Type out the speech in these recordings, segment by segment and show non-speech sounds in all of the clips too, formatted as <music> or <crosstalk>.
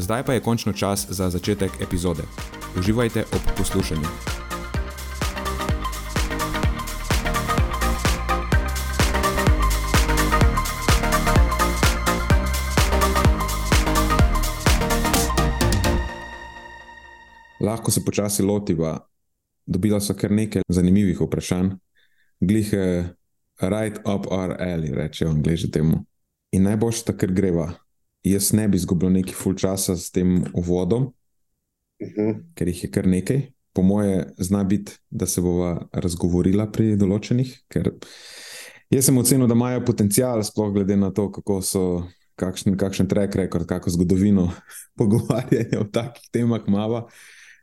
Zdaj pa je končno čas za začetek epizode. Uživajte ob poslušanju. Lahko se počasi lotiva. Dobila so kar nekaj zanimivih vprašanj, glihe, right up our alley, rečejo angliži temu. In najboljše, da kar greva jaz ne bi izgubil neki full časa s tem uvodom, uh Mhm. -huh. ker jih je kar nekaj. Po moje, zna biti, da se bova razgovorila pri določenih, ker jaz sem ocenil, da imajo potencial, sploh glede na to, kako so, kakšen, kakšen track record, kakšno zgodovino <laughs> pogovarjanja o takih temah imamo.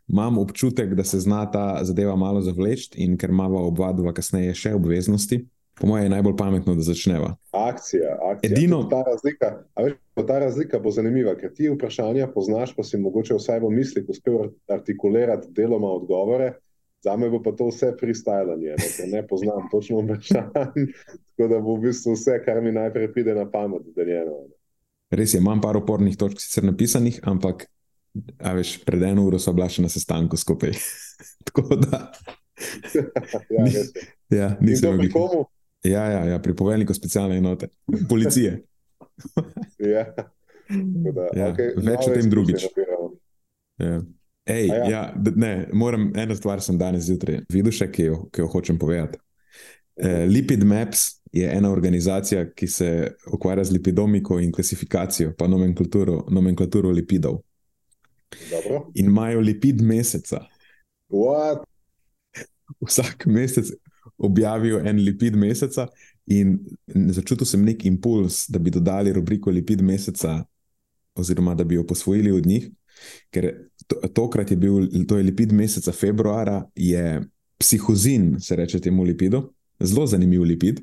Imam občutek, da se zna ta zadeva malo zavleči, in ker imamo oba dva kasneje še obveznosti, po mojem, je najbolj pametno, da začneva. Akcija, akcija. Edino- Ta razlika, veš, ta razlika bo zanimiva, ker ti vprašanja poznaš, pa si mogoče vsaj v mislih uspel artikulirati deloma odgovore. Za me bo pa to vse freestylanje, ne, ker ne poznam točno vprašanj. <laughs> Tako da bo v bistvu vse, kar mi najprej pride na pamet, deljeno. Res je, imam par opornih točk sicer napisanih, ampak a veš, pred eno uro so bila še na sestanku skupaj. <laughs> Tako da, <laughs> ja, Ni- ja, nisem komu? Ja, ja, ja, pri poveljniku specialne enote, policije. <laughs> Ja. Da, Ja, okay, več o tem drugič. Ja. Ej, A ja. ja, ne, moram eno stvar sem danes zjutraj videl, še, ki, jo, ki jo hočem povedati. Eh, Lipid Maps je ena organizacija, ki se ukvarja z lipidomiko in klasifikacijo, pa nomenklaturo, nomenklaturo lipidov. Dobro. In imajo lipid meseca. What? vsak mesec objavijo en lipid meseca, in začutil sem nek impuls, da bi dodali rubriko lipid meseca, oziroma da bi jo posvojili od njih. Ker to, tokrat je bil to je lipid meseca februara, je psihozin, se reče temu lipidu, zelo zanimiv lipid.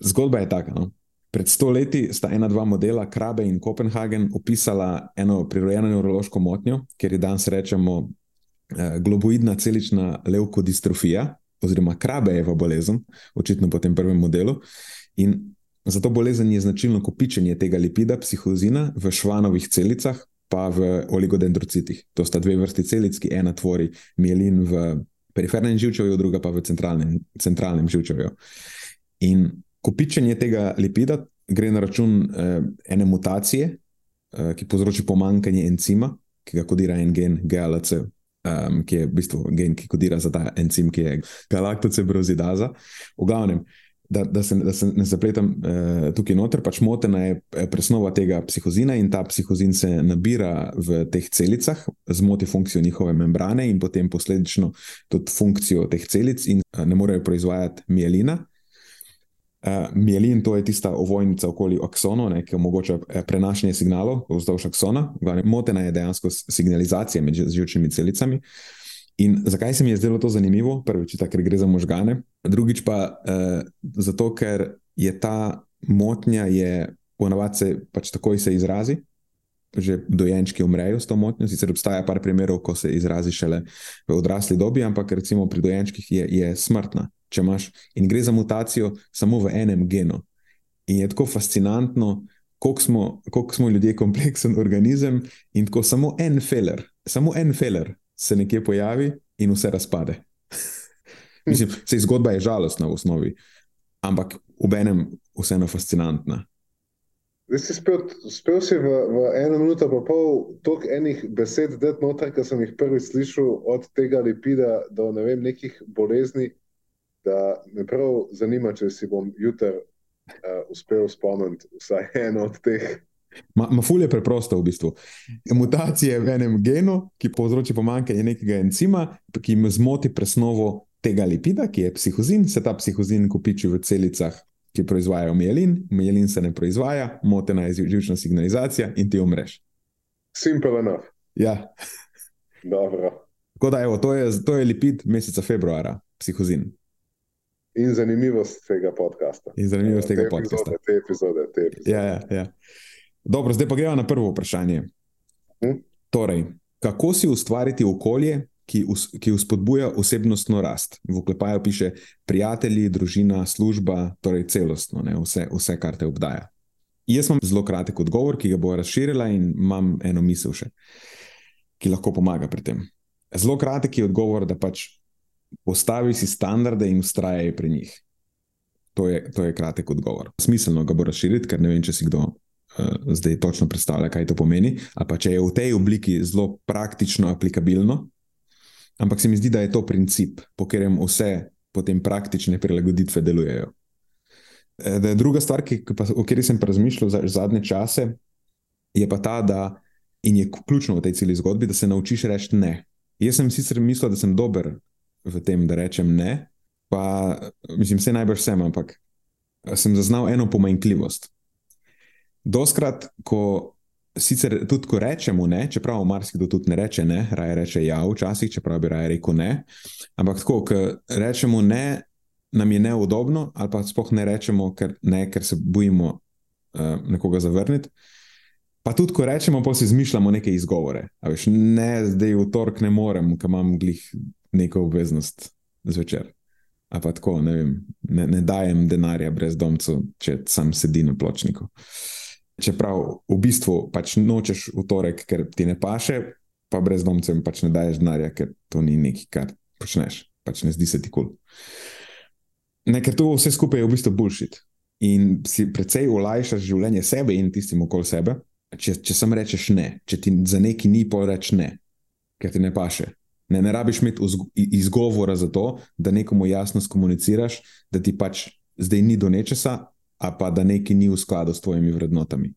Zgodba je taka. No? Pred sto leti sta ena, dva modela, Krabe in Kopenhagen, opisala eno prirojeno nevrološko motnjo, ker ji danes rečemo eh, globoidna celična levkodistrofija, oziroma krabejeva bolezen, očitno po tem prvem modelu. In za to bolezen je značilno kopičenje tega lipida, psihozina, v švanovih celicah, pa v oligodendrocitih. To sta dve vrsti celic, ki ena tvori mielin v perifernem živčevju, druga pa v centralnem, centralnem živčevju. In kopičenje tega lipida gre na račun eh, ene mutacije, eh, ki povzroči pomankanje encima, ki ga kodira en gen GLC, um, ki je v bistvu gen, ki kodira za ta encim, ki je galaktocebrozidaza. V glavnem, da, da, se, da se ne zapletam uh, tukaj noter, pač motena je eh, presnova tega psihozina in ta psihozin se nabira v teh celicah, zmoti funkcijo njihove membrane in potem posledično tudi funkcijo teh celic, in uh, ne morejo proizvajati mielina. Uh, mielin to je tista ovojnica okoli aksonov, ki omogoča eh, prenašanje signalov vzdolž aksona. Motena je dejansko signalizacija med ži- živčnimi celicami. In zakaj se mi je zdelo to zanimivo? Prvič, tako, ker gre za možgane, drugič pa uh, zato, ker je ta motnja, je ponavadi se pač takoj se izrazi. Že dojenčki umrejo s to motnjo, sicer obstaja par primerov, ko se izrazi šele v odrasli dobi, ampak recimo pri dojenčkih je, je smrtna, če imaš. In gre za mutacijo samo v enem genu. In je tako fascinantno, koliko smo, koliko smo ljudje kompleksen organizem in tako samo en feler, samo en feler se nekje pojavi in vse razpade. <laughs> Mislim, se zgodba je žalostna v osnovi, ampak v enem vseeno fascinantna. Zdaj si spel, spel si v, v eno minuto pa pol toliko enih besed, da noter, ki sem jih prvič slišal od tega lipida do ne vem, nekih bolezni, da me prav zanima, če si bom jutri uh, uspel spomniti vsaj eno od teh. Mafulje je preprosto v bistvu. Mutacije v enem genu, ki povzroči pomankanje nekega encima, ki jim zmoti presnovo tega lipida, ki je psihozin, se ta psihozin kopiči v celicah, ki proizvajajo mielin, mielin se ne proizvaja, motena je živčna signalizacija in ti umreš. Simple enough. Ja. Dobro. Tako da, evo, to, je, to je lipid meseca februarja, psihozin. In zanimivost tega podcasta. In zanimivost tega te podcasta. Epizode, te epizode, te epizode. Ja, ja, ja. Dobro, zdaj pa gremo na prvo vprašanje. Hm? Torej, kako si ustvariti okolje, ki, us, ki vzpodbuja osebnostno rast? V oklepaju piše prijatelji, družina, služba, torej celostno, ne, vse, vse, kar te obdaja. Jaz imam zelo kratek odgovor, ki ga bo razširila, in imam eno misel še, ki lahko pomaga pri tem. Zelo kratek je odgovor, da pač postavi si standarde in ustrajaj pri njih. To je, to je kratek odgovor. Smiselno ga bo razširiti, ker ne vem, če si kdo uh, zdaj točno predstavlja, kaj to pomeni. Ali pa če je v tej obliki zelo praktično aplikabilno. Ampak se mi zdi, da je to princip, po katerem vse potem praktične prilagoditve delujejo. Eh, da druga stvar, ki, pa, o kateri sem razmišljal za zadnje čase, je pa ta, da je ključno v tej celi zgodbi, da se naučiš reči ne. Jaz sem sicer mislil, da sem dober v tem, da rečem ne. Pa, mislim, vse najbrž sem, ampak sem zaznal eno pomanjkljivost. Doskrat, ko sicer tudi ko rečemo ne, čeprav marsikdo tudi ne reče ne, raje reče ja, včasih, čeprav bi raje rekel ne. Ampak tako, ko rečemo ne, nam je neudobno, ali pa sploh ne rečemo ker, ne, ker se bojimo uh, nekoga zavrniti. Pa tudi, ko rečemo, pa si izmišljamo neke izgovore. Veš, ne, zdaj v torek ne morem, ker imam glih neko obveznost zvečer. A pa tako, ne, vem, ne, ne dajem denarja brez domcev, če sam sedim na pločniku. Čeprav v bistvu pač nočeš v torek, ker ti ne paše, pa brez domcev pač ne daješ denarja, ker to ni nekaj, kar počneš, pač ne zdi se ti kul. Cool. Ker to vse skupaj je v bistvu bullshit. In si precej olajšaš življenje sebe in tistim okoli sebe, če, če samo rečeš ne, če ti za neki ni pol reči ne, ker ti ne paše. Ne, ne rabiš imeti izgovora za to, da nekomu jasno skomuniciraš, da ti pač zdaj ni do nečesa, a pa da nekaj ni v skladu s tvojimi vrednotami.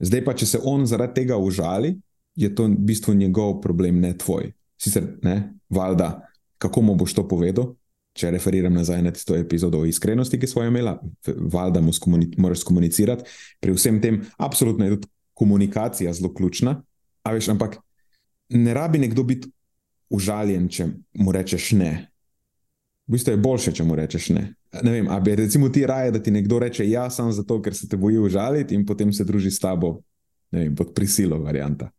Zdaj pa, če se on zaradi tega užali, je to v bistvu njegov problem, ne tvoj. Sicer, ne, valjda, kako mu boš to povedal, če referiram nazaj na tisto epizodo o iskrenosti, ki smo jo imeli, valjda mu skomunic moraš komunicirati. Pri vsem tem, absolutno je tudi komunikacija zelo ključna. Veš, ampak ne rabi nekdo biti užaljen, če mu rečeš ne. V bistvu je boljše, če mu rečeš ne. Ne vem, ali bi recimo ti raje, da ti nekdo reče ja, samo zato, ker se te boji užaliti in potem se druži s tabo, ne vem, pod prisilo, varianta.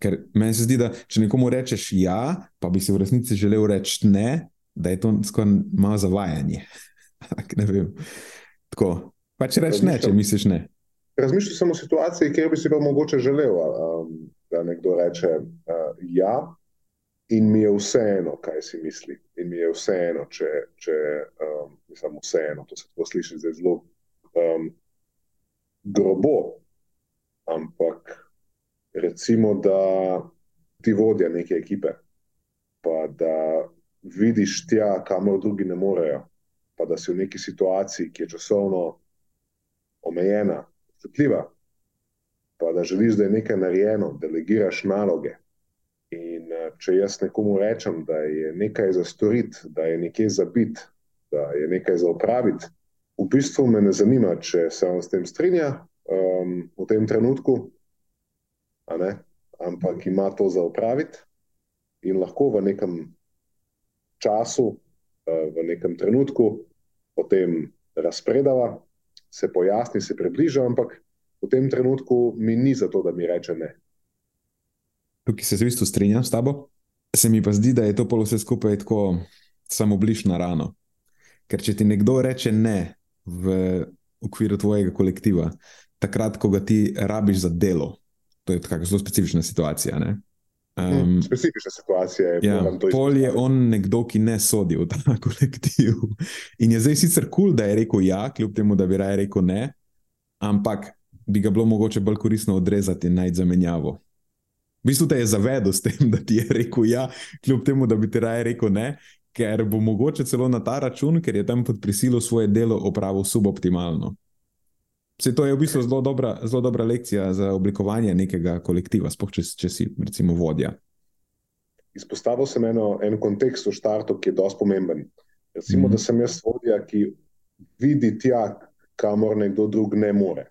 Ker meni se zdi, da če nekomu rečeš ja, pa bi si v resnici želel reči ne, da je to skoraj malo zavajanje. <laughs> ne vem. Tako. Pa če rečeš ne, če misliš ne. Razmišljam samo o situaciji, kjer bi si pa mogoče želel, um, da nekdo reče uh, ja, in mi je vseeno, kaj si misli. In mi je vseeno, če, če um, mislim, vseeno, to se tako sliši zelo um, grobo. Ampak recimo, da ti vodja neke ekipe, pa da vidiš tja, kamor drugi ne morejo, pa da si v neki situaciji, ki je časovno omejena, občutljiva, pa da želiš, da je nekaj narejeno, delegiraš naloge. Če jaz nekomu rečem, da je nekaj za storiti, da je nekaj za biti, da je nekaj za upraviti, v bistvu me ne zanima, če se on s tem strinja um, v tem trenutku, ampak ima to za upraviti in lahko v nekem času, uh, v nekem trenutku, potem razpredava, se pojasni, se približa, ampak v tem trenutku mi ni za to, da mi reče ne tukaj se v bistvu strinjam s tabo. Se mi pa zdi, da je to polo vse skupaj tako samo bliž na rano. Ker če ti nekdo reče ne v okviru tvojega kolektiva, takrat, ko ga ti rabiš za delo, to je tako zelo specifična situacija. Ne? Um, specifična situacija je. Ja, pol je on nekdo, ki ne sodi v ta <laughs> kolektiv. In je zdaj sicer kul, cool, da je rekel ja, kljub temu, da bi raje rekel ne, ampak bi ga bilo mogoče bolj koristno odrezati in najti zamenjavo. V bistvu te je zavedel s tem, <laughs> da ti je rekel ja, kljub temu, da bi ti raje rekel ne, ker bo mogoče celo na ta račun, ker je tam pod prisilo svoje delo opravil suboptimalno. Se to je v bistvu zelo dobra, zelo dobra lekcija za oblikovanje nekega kolektiva, spoh če, če si recimo vodja. Izpostavil sem eno, en kontekst v štartu, ki je dosti pomemben. Recimo, mm -hmm. da sem jaz vodja, ki vidi tja, kamor nekdo drug ne more.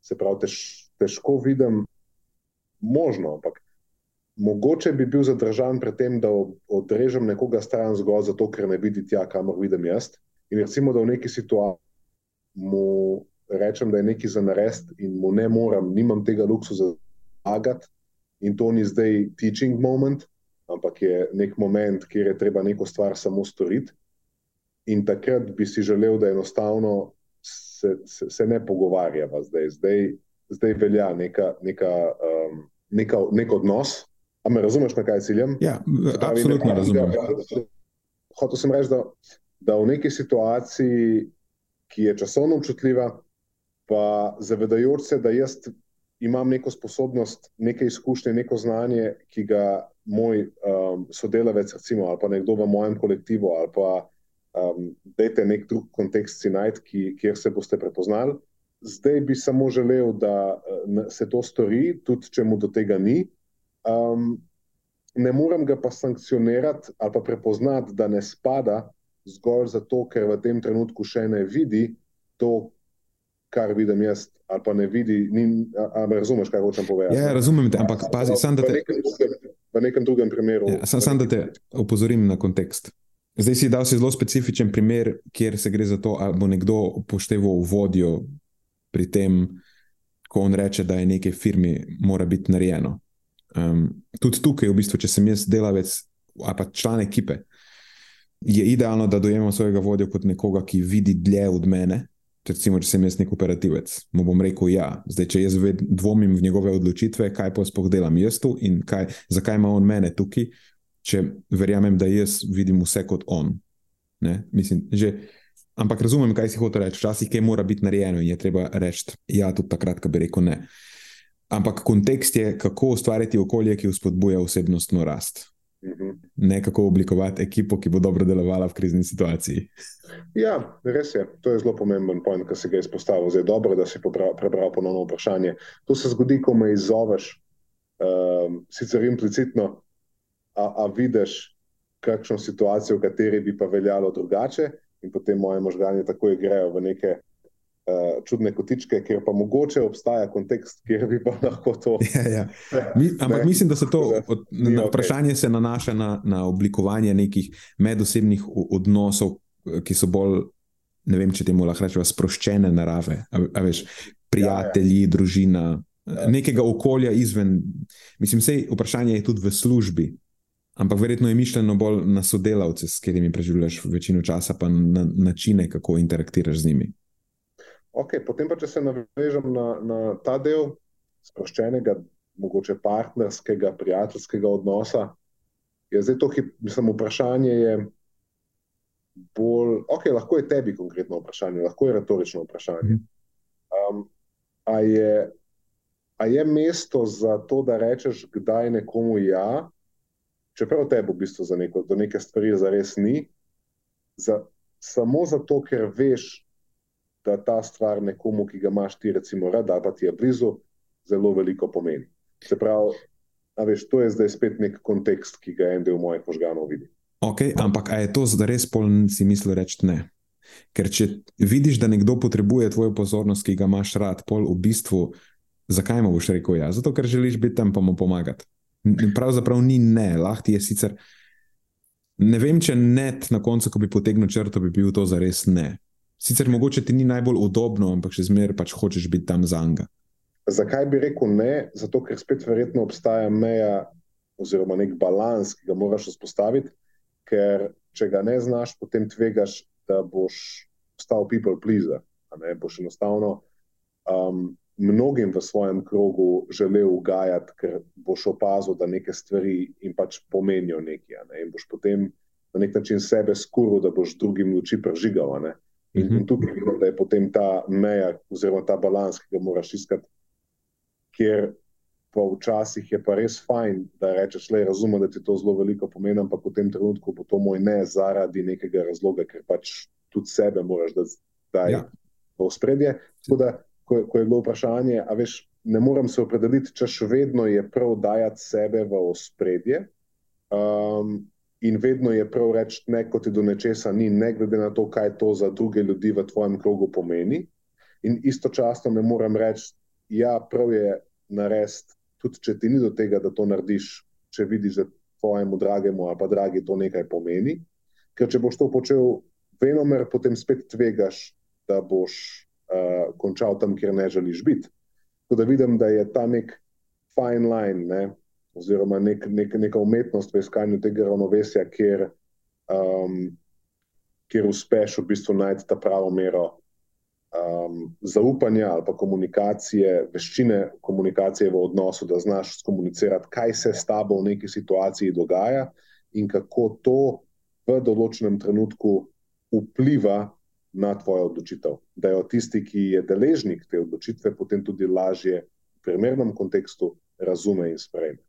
Se pravi, tež, težko vidim možno, ampak mogoče bi bil zadržan pred tem, da odrežem nekoga stran zgolj zato, ker ne vidi tja, kamor vidim jaz. In recimo, da v neki situaciji mu rečem, da je nekaj za narediti in mu ne morem, nimam tega luksuza zagati in to ni zdaj teaching moment, ampak je nek moment, kjer je treba neko stvar samo storiti. In takrat bi si želel, da enostavno se, se, se ne pogovarjava zdaj. Zdaj, zdaj velja neka, neka, um, neka, nek odnos. A me razumeš, na kaj ciljem? Ja, pravi, absolutno razumem. Hotel sem reči, da, da v neki situaciji, ki je časovno občutljiva, pa zavedajoč se, da jaz imam neko sposobnost, neke izkušnje, neko znanje, ki ga moj um, sodelavec, recimo, ali pa nekdo v mojem kolektivu, ali pa um, dajte nek drug kontekst si najti, kjer se boste prepoznali. Zdaj bi samo želel, da uh, se to stori, tudi če mu do tega ni. Um, ne morem ga pa sankcionirati ali pa prepoznati, da ne spada zgolj zato, ker v tem trenutku še ne vidi to, kar vidim jaz, ali pa ne vidi. Ni, a, a razumeš, kaj hočem povedati? Ja, razumem te, ampak pazi, sam da te. V nekem drugem, v nekem drugem primeru. Ja, sam, sam da te opozorim na kontekst. Zdaj si dal si zelo specifičen primer, kjer se gre za to, ali bo nekdo upošteval vodjo pri tem, ko on reče, da je nekaj firmi mora biti narejeno. Um, tudi tukaj, v bistvu, če sem jaz delavec ali pa član ekipe, je idealno, da dojemam svojega vodjo kot nekoga, ki vidi dlje od mene recimo, če sem jaz nek operativec, mu bom rekel, ja, zdaj, če jaz dvomim v njegove odločitve, kaj pa spoh delam jaz tu in kaj, zakaj ima on mene tukaj, če verjamem, da jaz vidim vse kot on. Mislim, že, ampak razumem, kaj si hotel reči. Včasih kaj mora biti narejeno in je treba reči, ja, tudi takrat, ko bi rekel ne. Ampak kontekst je, kako ustvariti okolje, ki vzpodbuja osebnostno rast. Mhm. Ne kako oblikovati ekipo, ki bo dobro delovala v krizni situaciji. Ja, res je. To je zelo pomemben point, ki si ga izpostavil. Zdaj je dobro, da si prebral ponovno vprašanje. To se zgodi, ko me izzoveš, um, sicer implicitno, a, a vidiš kakšno situacijo, v kateri bi pa veljalo drugače, in potem moje možganje takoj grejo v neke uh, čudne kotičke, kjer pa mogoče obstaja kontekst, kjer bi pa lahko to. <laughs> Ja, ja. Mi, ampak ne, mislim, da se to od, na, okay. vprašanje se nanaša na, na oblikovanje nekih medosebnih odnosov, ki so bolj, ne vem, če temu lahko rečemo, sproščene narave. A, a veš, prijatelji, ja, ja. družina. Nekega okolja izven, mislim, vse vprašanje je tudi v službi, ampak verjetno je mišljeno bolj na sodelavce, s katerimi preživljaš večino časa, pa na načine, kako interaktiraš z njimi. Okay, potem pa, če se navežem na, na ta del sproščenega, mogoče partnerskega, prijateljskega odnosa, je zdaj to, mislim, vprašanje je bolj, ok, lahko je tebi konkretno vprašanje, lahko je retorično vprašanje. Um, a, je, a je mesto za to, da rečeš, kdaj nekomu ja, čeprav tebi v bistvu za neko, do neke stvari zares ni, za, samo zato, ker veš, da ta stvar nekomu, ki ga imaš ti, recimo, rad, ali pa ti je blizu, zelo veliko pomeni. Se pravi, veš, to je zdaj spet nek kontekst, ki ga en del mojih možganov vidi. Okay, ampak je to zdaj res poln, si misli reči ne? Ker če vidiš, da nekdo potrebuje tvojo pozornost, ki ga imaš rad, pol v bistvu, zakaj mu boš rekel ja? Zato, ker želiš biti tam, pa mu pomagati. Pravzaprav ni ne, lahko je sicer. Ne vem, če net na koncu, ko bi potegnil črto, bi bil to za res ne. Sicer mogoče ti ni najbolj udobno, ampak še zmeraj pač hočeš biti tam za njega. Zakaj bi rekel ne? Zato, ker spet verjetno obstaja meja oziroma nek balans, ki ga moraš vzpostaviti, ker če ga ne znaš, potem tvegaš, da boš postal people pleaser. Boš enostavno um, mnogim v svojem krogu želel ugajati, ker boš opazil, da neke stvari jim pač pomenijo nekaj. Ne? In boš potem na nek način sebe skuril, da boš drugim luči prežigal. In, -huh. in tukaj vidimo, da je potem ta meja, oziroma ta balans, ki ga moraš iskati, kjer pa včasih je pa res fajn, da rečeš, le razumem, da ti to zelo veliko pomeni, ampak v tem trenutku bo to moj ne zaradi nekega razloga, ker pač tudi sebe moraš dati ja. v spredje. Tako da, ko, ko je bilo vprašanje, a veš, ne morem se opredeliti, če še vedno je prav dajati sebe v spredje. Um, In vedno je prav reči, ne kot ti do nečesa ni, ne glede na to, kaj to za druge ljudi v tvojem krogu pomeni. In istočasno ne morem reči, da ja, prav je narediti, tudi če ti ni do tega, da to narediš, če vidiš, da tvojemu dragemu ali pa dragi to nekaj pomeni. Ker če boš to počel venomer, potem spet tvegaš, da boš uh, končal tam, kjer ne želiš biti. Tako da vidim, da je ta nek fine line. Ne? Oziroma nek, nek, neka umetnost v iskanju tega ravnovesja, kjer, um, kjer uspeš v bistvu najti ta pravo mero um, zaupanja ali pa komunikacije, veščine komunikacije v odnosu, da znaš komunicirati, kaj se s tabo v neki situaciji dogaja in kako to v določenem trenutku vpliva. Na tvojo odločitev, da je tisti, ki je deležnik te odločitve, potem tudi lažje v primernem kontekstu razume in sprejme.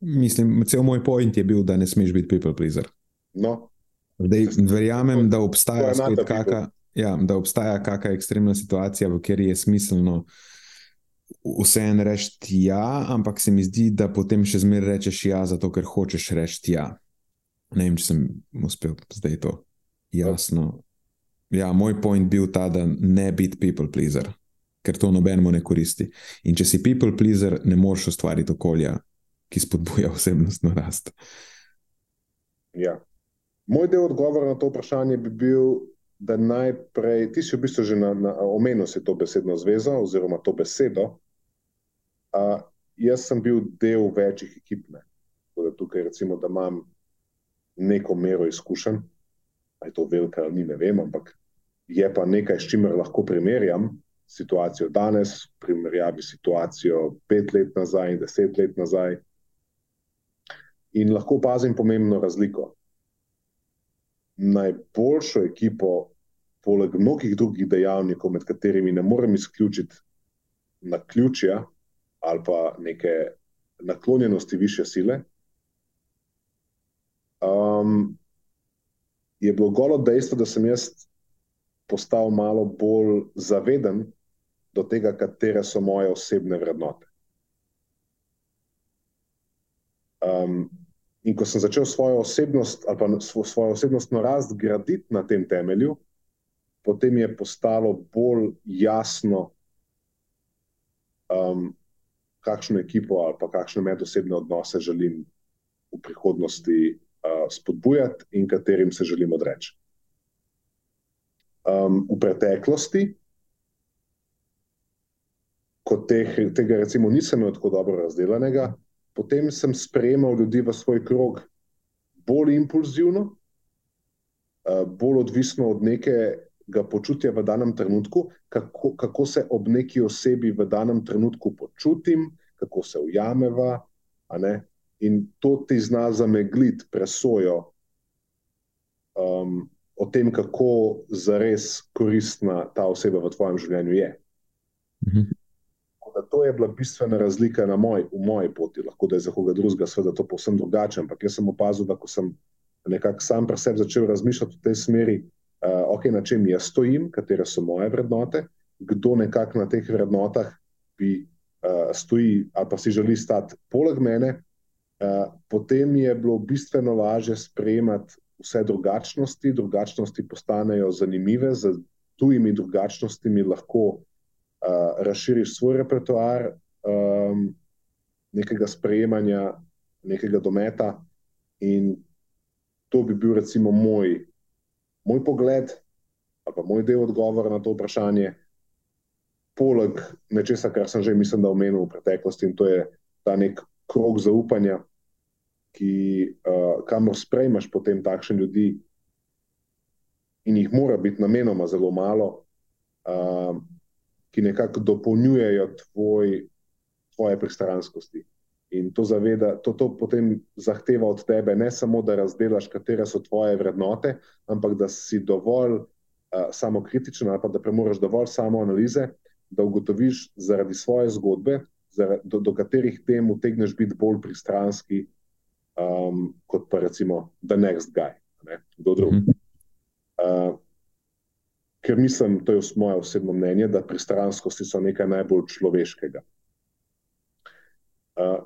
Mislim, cel moj point je bil, da ne smeš biti people pleaser. No. Zdaj, verjamem, da obstaja, kaka, ja, da obstaja kakšna ekstremna situacija, v kateri je smiselno vseeno reči ja, ampak se mi zdi, da potem še zmeraj rečeš ja, zato ker hočeš reči ja. Ne vem, če sem uspel zdaj to jasno. Ja, moj point bil ta, da ne biti people pleaser, ker to nobenemu ne koristi. In če si people pleaser, ne moreš ustvariti okolja, ki spodbuja osebnostno rast. Ja. Moj del odgovora na to vprašanje bi bil, da najprej, ti si v bistvu že na, na, omenil to besedno zvezo oziroma to besedo. A, jaz sem bil del večjih ekip. Ne. Tukaj, recimo, da imam neko mero izkušenj, ali je to velika ali ni, ne vem, ampak je pa nekaj, s čimer lahko primerjam situacijo danes, primerjavi situacijo pet let nazaj in deset let nazaj in lahko opazim pomembno razliko. Najboljšo ekipo, poleg mnogih drugih dejavnikov, med katerimi ne morem izključiti na ključja ali pa neke naklonjenosti više sile, um, je bilo golo dejstvo, da sem jaz postal malo bolj zaveden do tega, katere so moje osebne vrednote. Um, in ko sem začel svojo osebnost ali pa svojo osebnostno rast graditi na tem temelju, potem je postalo bolj jasno, um, kakšno ekipo ali pa kakšne medosebne odnose želim v prihodnosti uh, spodbujati in katerim se želim odreči. Um, v preteklosti, ko teh, tega recimo nisem imel tako dobro razdeljenega, potem sem sprejemal ljudi v svoj krog bolj impulzivno, eh, bolj odvisno od nekega počutja v danem trenutku, kako, kako se ob neki osebi v danem trenutku počutim, kako se ujameva. In to ti zna zamegliti presojo um, o tem, kako zares koristna ta oseba v tvojem življenju je. Mhm to je bila bistvena razlika moj, v moji poti. Lahko da je za koga drugega, seveda, to povsem drugače. Ampak jaz sem opazil, da ko sem nekako sam pri sebi začel razmišljati v tej smeri, uh, okay, na čem jaz stojim, katere so moje vrednote, kdo nekako na teh vrednotah bi uh, stoji ali pa si želi stati poleg mene, uh, potem je bilo bistveno lažje sprejemati vse drugačnosti. Drugačnosti postanejo zanimive, tujimi drugačnostmi lahko uh, razširiš svoj repertoar um, nekega sprejemanja, nekega dometa. In to bi bil, recimo, moj, moj pogled, ali pa moj del odgovora na to vprašanje, poleg nečesa, kar sem že, mislim, da omenil v preteklosti, in to je ta nek krog zaupanja, ki, uh, kamor sprejmeš potem takšne ljudi. In jih mora biti namenoma zelo malo, uh, ki nekako dopolnjujejo tvoj, tvoje pristranskosti. In to, zaveda, to, to potem zahteva od tebe ne samo, da razdelaš, katere so tvoje vrednote, ampak da si dovolj uh, samokritičen ali pa da premoriš dovolj samoanalize, da ugotoviš zaradi svoje zgodbe, zaradi, do, do katerih tem utegneš biti bolj pristranski, um, kot pa recimo The Next Guy, ne, kdo drug. Uh, ker mislim, to je moje osebno mnenje, da pristranskosti so nekaj najbolj človeškega. Uh,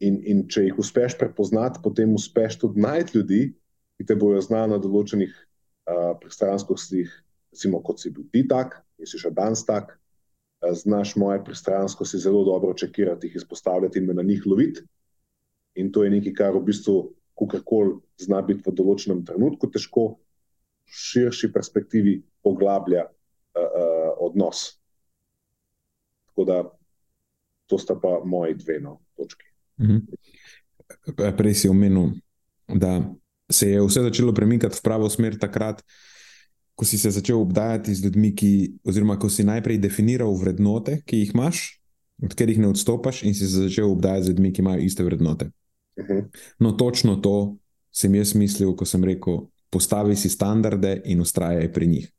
in, in če jih uspeš prepoznati, potem uspeš tudi najti ljudi, ki te bojo znali na določenih uh, pristranskostih, recimo kot si bil ti tak, in si še danes tak, uh, znaš moje pristranskosti zelo dobro čekirati, jih izpostavljati in me na njih loviti. In to je nekaj, kar v bistvu, kakorkoli zna biti v določenem trenutku težko, širši perspektivi poglablja uh, uh, odnos. Tako da to sta pa moji dve no, točki. Mhm. Prej si omenil, da se je vse začelo premikati v pravo smer takrat, ko si se začel obdajati z ljudmi, ki, oziroma ko si najprej definiral vrednote, ki jih imaš, od katerih ne odstopaš, in si se začel obdajati z ljudmi, ki imajo iste vrednote. Uh mhm. -huh. No, točno to sem jaz mislil, ko sem rekel, postavi si standarde in ustrajaj pri njih.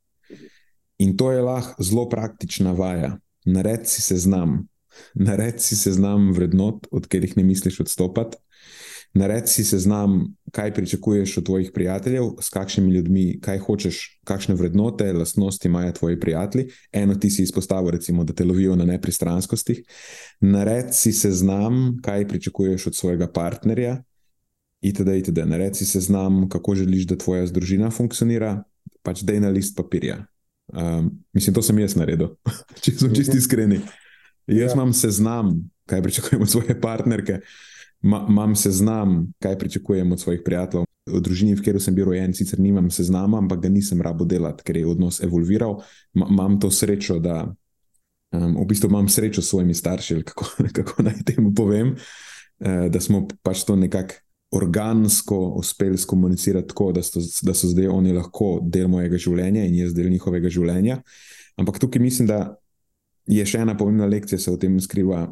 In to je lahko zelo praktična vaja. Naredi si seznam, naredi si seznam vrednot, od katerih ne misliš odstopati. Naredi si seznam, kaj pričakuješ od tvojih prijateljev, s kakšnimi ljudmi, kaj hočeš, kakšne vrednote, lastnosti imajo tvoji prijatelji. Eno ti si izpostavil, recimo, da te lovijo na nepristranskostih. Naredi si seznam, kaj pričakuješ od svojega partnerja, itd. itd. Naredi si seznam, kako želiš, da tvoja družina funkcionira, pač dej na list papirja. Um, mislim, to sem jaz naredil, <laughs> če sem čisti iskreni. Jaz ja. imam seznam, kaj pričakujem od svoje partnerke, Ma, imam seznam, kaj pričakujem od svojih prijateljev. V družini, v kateri sem bil rojen, sicer nimam seznama, ampak ga nisem rabo delati, ker je odnos evolviral. Ma, imam to srečo, da um, v bistvu imam srečo s svojimi starši, kako, <laughs> kako naj temu povem, uh, da smo pač to nekako organsko uspeli skomunicirati tako, da so, da so zdaj oni lahko del mojega življenja in jaz del njihovega življenja. Ampak tukaj mislim, da je še ena pomembna lekcija, se v tem skriva,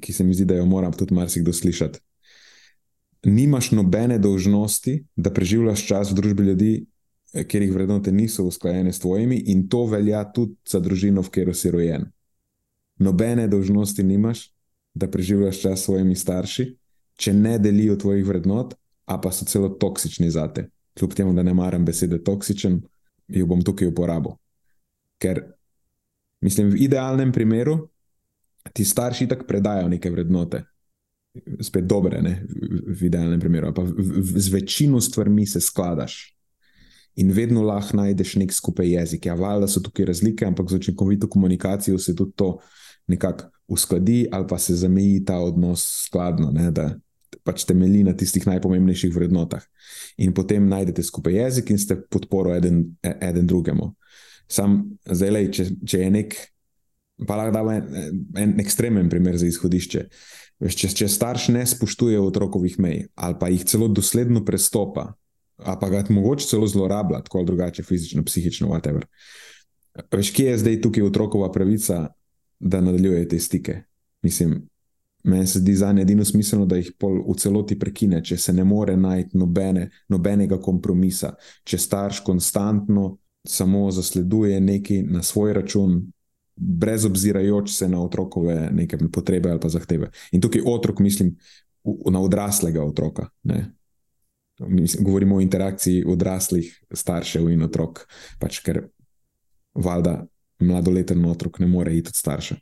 ki se mi zdi, da jo mora tudi marsikdo slišati. Nimaš nobene dožnosti, da preživljaš čas v družbi ljudi, ker jih vrednote niso usklajene s tvojimi, in to velja tudi za družino, v kateri si rojen. Nobene dožnosti nimaš, da preživljaš čas s svojimi starši, če ne delijo tvojih vrednot, a pa so celo toksični za te. Kljub temu, da ne maram besede toksičen, jo bom tukaj uporabil. Ker, mislim, v idealnem primeru ti starši tako predajo neke vrednote, spet dobre, ne? v idealnem primeru, pa v, v, z večino stvarmi se skladaš. In vedno lahko najdeš nek skupaj jezik. Ja, valjda so tukaj razlike, ampak z učinkovito komunikacijo se tudi to nekako uskladi, ali pa se zameji ta odnos skladno, ne, da, pač temelji na tistih najpomembnejših vrednotah. In potem najdete skupaj jezik in ste podporo eden, e, eden drugemu. Sam zdaj, lej, če, če je nek, pa lahko da en, en ekstremen primer za izhodišče. Veš, če, če starš ne spoštuje otrokovih mej ali pa jih celo dosledno prestopa, ali pa ga mogoče celo zlorablja, tako ali drugače, fizično, psihično, whatever. Veš, kje je zdaj tukaj otrokova pravica, da nadaljuje te stike? Mislim, Meni se zdi za njih edino smiselno, da jih pol v celoti prekine, če se ne more najti nobene, nobenega kompromisa, če starš konstantno samo zasleduje nekaj na svoj račun, brez obzirajoč se na otrokove potrebe ali pa zahteve. In tukaj otrok, mislim, na odraslega otroka. Mislim, govorimo o interakciji odraslih staršev in otrok, pač ker valjda mladoleten otrok ne more iti od starša.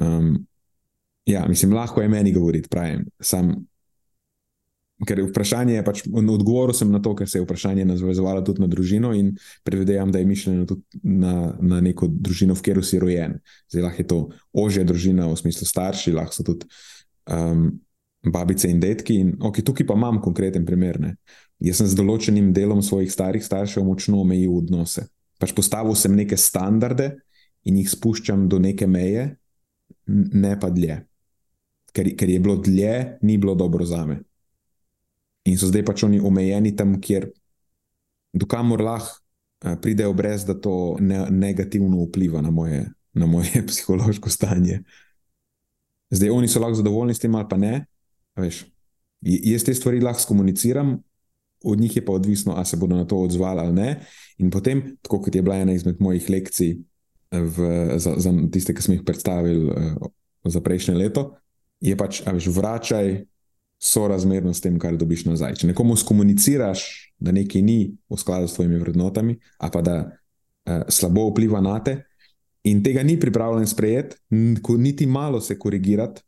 Um, Ja, mislim, lahko je meni govoriti, pravim. Sam, ker je vprašanje, pač, odgovoril sem na to, ker se je vprašanje navezovalo tudi na družino in predvidevam, da je mišljeno tudi na, na neko družino, v kateri si rojen. Zdaj lahko je to ožja družina, v smislu starši, lahko so tudi um, babice in detki. In, okay, tukaj pa imam konkreten primer. Ne. Jaz sem z določenim delom svojih starih staršev močno omejil odnose. Pač postavil sem neke standarde in jih spuščam do neke meje, ne pa dlje ker, ker je bilo dlje, ni bilo dobro za me. In so zdaj pač oni omejeni tam, kjer dokamor lahko uh, pridejo, brez da to ne, negativno vpliva na moje, na moje <laughs> psihološko stanje. Zdaj oni so lahko zadovoljni s tem, ali pa ne. Veš, jaz te stvari lahko komuniciram, od njih je pa odvisno, ali se bodo na to odzvali ali ne. In potem, tako kot je bila ena izmed mojih lekcij v, za, za tiste, ki smo jih predstavili uh, za prejšnje leto, je pač, a veš, vračaj sorazmerno s tem, kar dobiš nazaj. Če nekomu skomuniciraš, da nekaj ni v skladu s tvojimi vrednotami, a pa da uh, slabo vpliva na te, in tega ni pripravljen sprejeti, niti malo se korigirati,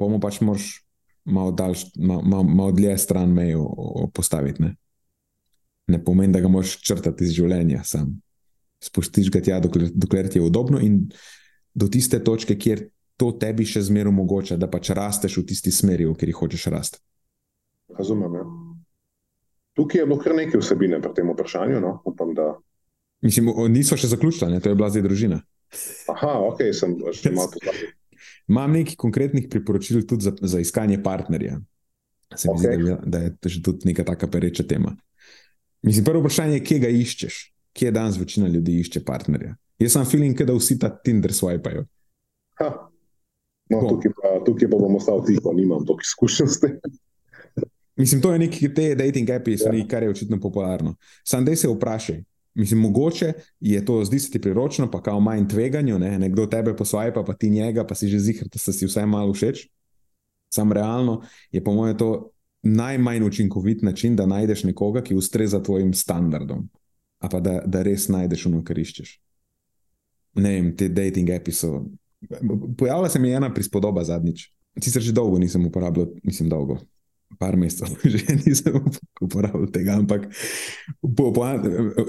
pa mu pač moraš malo, daljš, malo, malo, malo dlje stran mejo postaviti. Ne? ne pomeni, da ga moraš črtati iz življenja, sam spustiš ga tja, dokler, dokler ti je udobno in do tiste točke, kjer to tebi še zmeraj omogoča, da pač rasteš v tisti smeri, v kateri hočeš rasti. Razumem. Ja. Tukaj je bilo kar nekaj vsebine pri tem vprašanju. No? Upam, da... Mislim, niso še zaključili, to je bila zdaj družina. Aha, ok, sem še <laughs> malo pozabil. Imam nekaj konkretnih priporočil tudi za, za iskanje partnerja. Se mi okay. zdi, da, je to tudi neka taka pereča tema. Mislim, prvo vprašanje je, kje ga iščeš, kje danes večina ljudi išče partnerja. Jaz sem feeling, da vsi ta Tinder swipajo. No, tukaj, pa, tukaj pa bomo ostali tiho, nimam toliko izkušenj s tem. Mislim, to je nekaj, te dating api, ja. kar je očitno popularno. Sam dej se vprašaj, Mislim, mogoče je to zdi se ti priročno, pa kao manj tveganju, ne? nekdo tebe posvaja, pa, pa ti njega, pa si že zihar, da si vse malo všeč. Sam realno je po mojem to najmanj učinkovit način, da najdeš nekoga, ki ustreza tvojim standardom, a pa da, da res najdeš ono, kar iščeš. Ne vem, te dating api so. Pojavila se mi je ena prispodoba zadnjič. Sicer že dolgo nisem uporabljal, mislim, dolgo, par mesecev, <laughs> že nisem uporabljal tega, ampak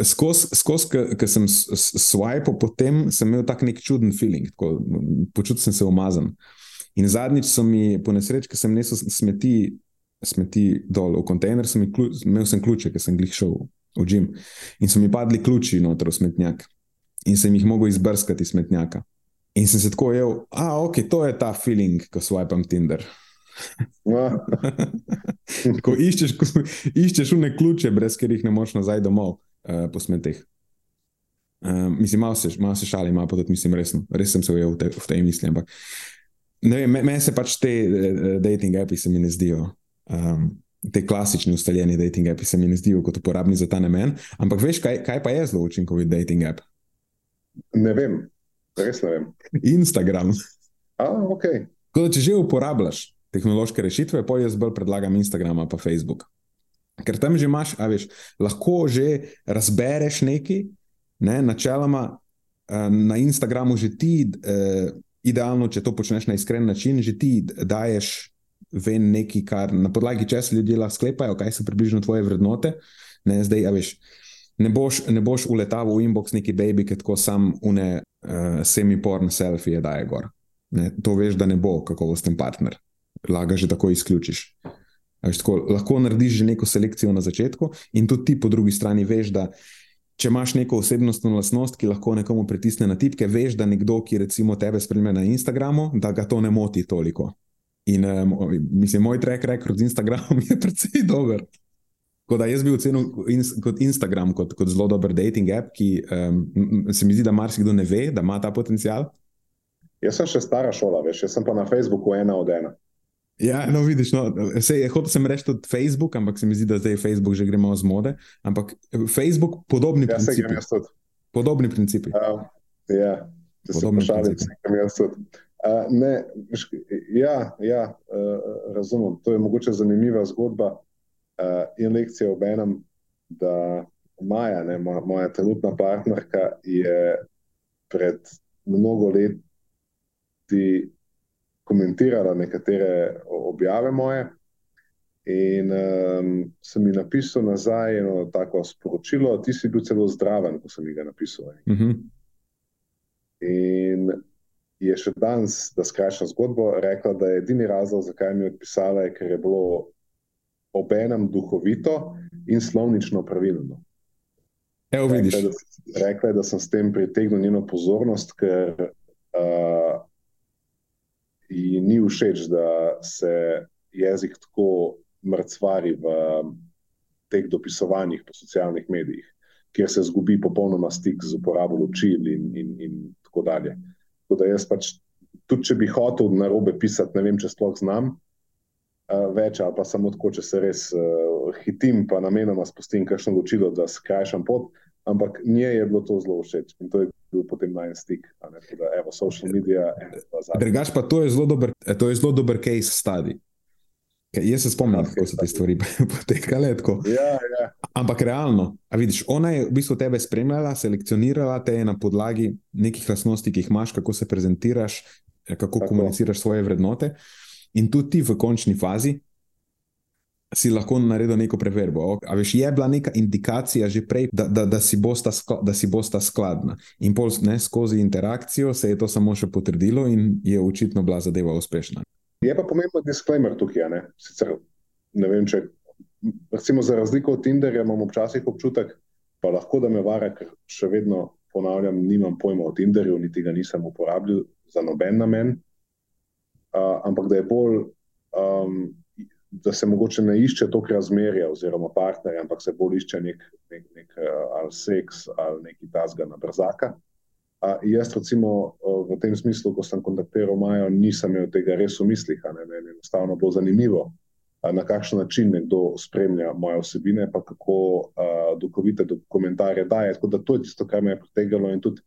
skozi, skoz, ki sem swipe, potem sem imel tak nek čuden feeling, tako, počutil sem se umazan. In zadnjič so mi, po nesreči, ki sem nesel smeti, smeti dol v kontejner, sem ključ, imel sem ključe, ker sem glih šel v gim. In so mi padli ključi noter v smetnjak. In sem jih mogel izbrskati iz smetnjaka. In sem se tako jeval, a ok, to je ta feeling, ko swipam Tinder. No. <laughs> ko iščeš, ko iščeš une ključe, brez katerih ne moreš nazaj domov, uh, po smetih. Uh, mislim, malo se, mal se šalim, malo pa tudi mislim resno. Res sem se ujel v, te, v tej misli. Ampak meni me se pač te uh, dating api se mi ne zdijo. Um, Te klasični ustaljeni dating api se mi ne zdijo kot uporabni za ta namen. Ampak veš, kaj, kaj pa je zelo učinkovit dating app? Ne vem, res ne vem. Instagram. Ah, okay. Kot da če že uporabljaš, tehnološke rešitve, pa jaz bolj predlagam Instagram in Facebook. Ker tam že imaš, a veš, lahko že razbereš nekaj, ne, načeloma eh, na Instagramu že ti, eh, idealno, če to počneš na iskren način, že ti daješ ven nekaj, kar na podlagi česa ljudje lahko sklepajo, kaj so približno tvoje vrednote. Ne, zdaj, a veš. Ne boš, ne boš uletal v inbox neki baby, ki tako sam une uh, semi-porn selfije daje gor. Ne, to veš, da ne bo kakovosten partner lahko že tako izključiš. Tako, lahko narediš že neko selekcijo na začetku, in tudi ti po drugi strani veš, da če imaš neko osebnostno lastnost, ki lahko nekomu pritisne na tipke, veš, da nekdo, ki recimo tebe spremlja na Instagramu, da ga to ne moti toliko. In um, mislim, moj track record z Instagramom <laughs> je precej dober. Tako da jaz bi ocenil kot Instagram kot, kot zelo dober dating app, ki um, se mi zdi, da marsikdo ne ve, da ima ta potencial. Jaz sem še stara šola, veš, jaz sem pa na Facebooku ena od ena. Ja, no, vidiš, no, hotel sem reči tudi Facebook, ampak se mi zdi, da zdaj Facebook že gre malo z mode. Ampak Facebook, podobni ja, principi. Podobni principi. Uh, ja, če se pošalim, sem jaz tudi. Uh, ne, ja, ja uh, razumem. To je mogoče zanimiva zgodba uh, in lekcija ob enem, da Maja, ne, moja, moja trenutna partnerka, je pred mnogo leti komentirala nekatere objave moje. In um, sem ji napisal nazaj eno tako sporočilo, ti si bil celo zdraven, ko sem ji ga napisal. Uh mhm. -huh. In je še danes, da skrajšam zgodbo, rekla, da je edini razlog, zakaj mi je odpisala, je, ker je bilo obenem duhovito in slovnično pravilno. Evo, rekla, da, rekla je, da sem s tem pritegnil njeno pozornost, ker uh, ji ni všeč, da se jezik tako mrcvari v teh dopisovanjih po socialnih medijih, kjer se zgubi popolnoma stik z uporabo ločil in, in, in tako dalje. Tako da jaz pač, tudi če bi hotel na robe pisati, ne vem, če sploh znam, več, ali pa samo tako, če se res uh, hitim, pa namenoma spustim kakšno ločilo, da skrajšam pot. Ampak nje je bilo to zelo všeč in to je bil potem najen stik, ne, da evo, social media. Drugač pa to je zelo dober, to je zelo dober case study. Jaz se spomnim, okay, kako so te stvari <laughs> potekale. Ja, ja. Ampak realno, vidiš, ona je v bistvu tebe spremljala, selekcionirala te na podlagi nekih lastnosti, ki jih imaš, kako se prezentiraš, kako Tako. komuniciraš svoje vrednote. In tudi ti v končni fazi si lahko naredil neko preverbo. A veš, je bila neka indikacija že prej, da, da, da, si, bosta skla, da si bosta skladna. In pol, ne, skozi interakcijo se je to samo še potrdilo in je očitno bila zadeva uspešna. Je pa pomemben disclaimer tukaj. Ne? Sicer, ne vem, če recimo, za razliko od Tinderja imam včasih občutek, pa lahko da me vara, ker še vedno ponavljam, nimam pojma o Tinderju, niti ga nisem uporabljal za noben namen. Uh, ampak da je bolj, um, da se mogoče ne išče toliko razmerja oziroma partnerja, ampak se bolj išče nek, nek, nek uh, ali seks ali neki tasga na brzaka. A jaz, recimo, v tem smislu, ko sem kontaktiral Majo, nisem imel tega res v mislih. Meni je enostavno bilo zanimivo, na kakšen način nekdo spremlja moje osebine, pa kako uh, duhovite komentarje daje. Tako da to je tisto, kar me je pritegalo. In tudi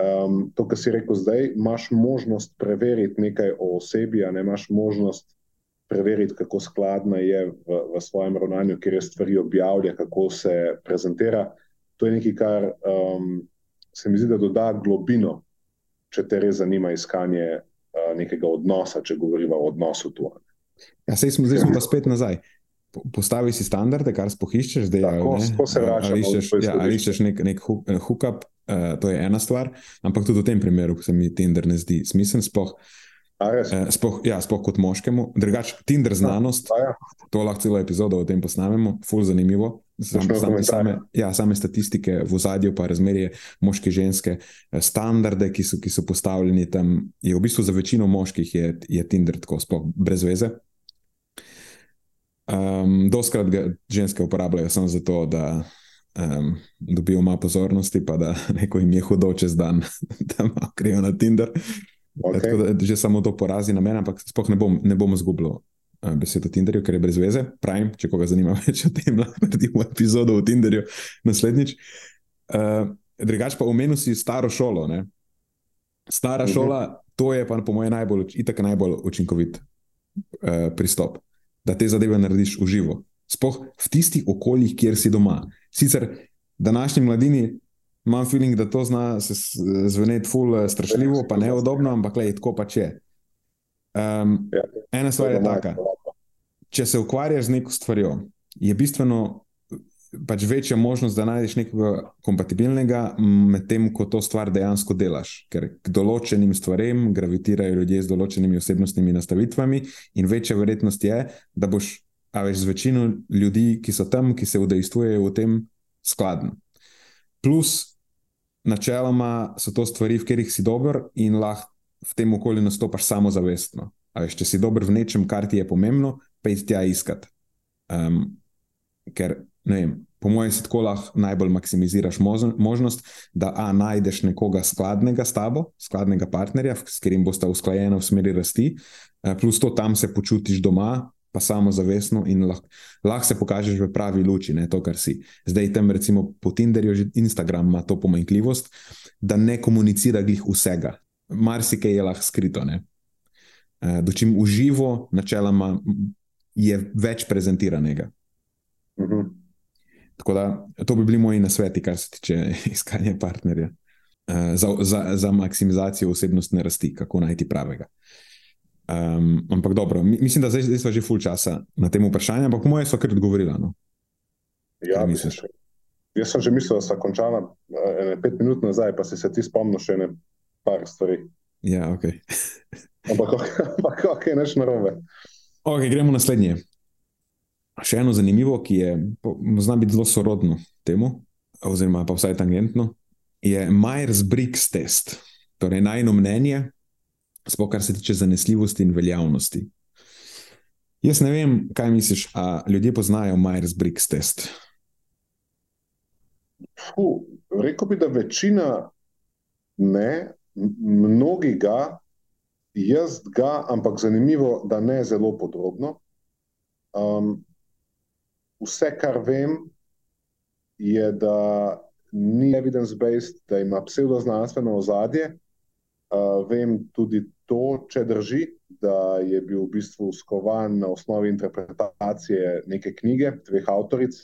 um, to, kar si rekel zdaj, imaš možnost preveriti nekaj o osebi, ne imaš možnost preveriti, kako skladna je v, v svojem ravnanju, kjer je stvari objavlja, kako se prezentira. To je nekaj, kar. Um, se mi zdi, da doda globino, če te res zanima iskanje uh, nekega odnosa, če govorimo o odnosu tu. Ja, sej smo, zdaj smo pa <laughs> spet nazaj. Postavi si standarde, kar spohiščeš, da se vračaš. Ja, ali iščeš nek, nek hookup, uh, to je ena stvar, ampak tudi v tem primeru se mi Tinder ne zdi smiseln. Sploh, uh, sploh, ja, sploh kot moškemu. Drugač, Tinder znanost, a, ja. to lahko celo epizodo o tem posnamemo, ful zanimivo. Same, same, same, ja, same statistike v zadju, pa razmerje moške in ženske, eh, standarde, ki so, ki so postavljeni tam, je v bistvu za večino moških je, je Tinder tako, sploh brez veze. Um, Doskrat ga ženske uporabljajo samo zato, da um, dobijo malo pozornosti, pa da <laughs> neko jim je hudo čez dan, <laughs> da malo krijo na Tinder. Okay. Da, že samo to porazi na mene, ampak sploh ne bom, ne bom zgubil besedo o Tinderju, ker je brez veze. Pravim, če koga zanima <laughs> več o tem, lahko naredimo epizodo o Tinderju naslednjič. Uh, Drugač pa omenil si staro šolo. Ne? Stara uh mhm. -huh. šola, to je pa po mojem najbolj, itak najbolj učinkovit uh, pristop, da te zadeve narediš v živo. Sploh v tistih okoljih, kjer si doma. Sicer današnji mladini imam feeling, da to zna zveneti ful strašljivo, pa neodobno, ampak le, tako pač je. Um, ena stvar je taka če se ukvarjaš z neko stvarjo, je bistveno pač večja možnost, da najdeš nekaj kompatibilnega, medtem ko to stvar dejansko delaš. Ker k določenim stvarem gravitirajo ljudje z določenimi osebnostnimi nastavitvami, in večja verjetnost je, da boš, a veš, z večino ljudi, ki so tam, ki se udejstvujejo v tem, skladen. Plus, načeloma so to stvari, v katerih si dober in lahko v tem okolju nastopaš samozavestno. Veš, če si dober v nečem, kar ti je pomembno, pej tja iskat. Um, ker, ne vem, po mojem, si tako lahko najbolj maksimiziraš možnost, da a, najdeš nekoga skladnega s tabo, skladnega partnerja, s katerim boste usklajeni v smeri rasti, uh, plus to tam se počutiš doma. Pa samo zavestno, in lahko lah se pokažeš v pravi luči, ne to, kar si. Zdaj, tam, recimo, po Tinderju, že Instagram ima to pomanjkljivost, da ne komunicira glih vsega. Marsikaj je lahko skrito. Uh, Dočim uživo, načeloma, je več prezentiranega. Uh mhm. -huh. Tako da to bi bili moji nasveti, kar se tiče <laughs> iskanja partnerja. Uh, za, za, za maksimizacijo osebnostne rasti, kako najti pravega. Um, ampak dobro, mislim, da zdaj, zdaj smo že full časa na tem vprašanju, ampak po mojem so kar odgovorili. No? Ja, misliš. Jaz sem že mislil, da sem končala ene pet minut nazaj, pa si se ti spomnil še ne par stvari. Ja, ok. <laughs> ampak ok, <laughs> ok, neš narobe. Okay, gremo na naslednje. Še eno zanimivo, ki je zna biti zelo sorodno temu, oziroma pa vsaj tangentno, je Myers-Briggs test. Torej, najno mnenje, sploh kar se tiče zanesljivosti in veljavnosti. Jaz ne vem, kaj misliš, ali ljudje poznajo Myers-Briggs test. Fuh, rekel bi, da večina ne, mnogi ga, Jaz ga, ampak zanimivo, da ne zelo podrobno. Um, vse, kar vem, je, da ni evidence-based, da ima pseudoznanstveno ozadje. Uh, vem tudi to, če drži, da je bil v bistvu skovan na osnovi interpretacije neke knjige, dveh avtoric,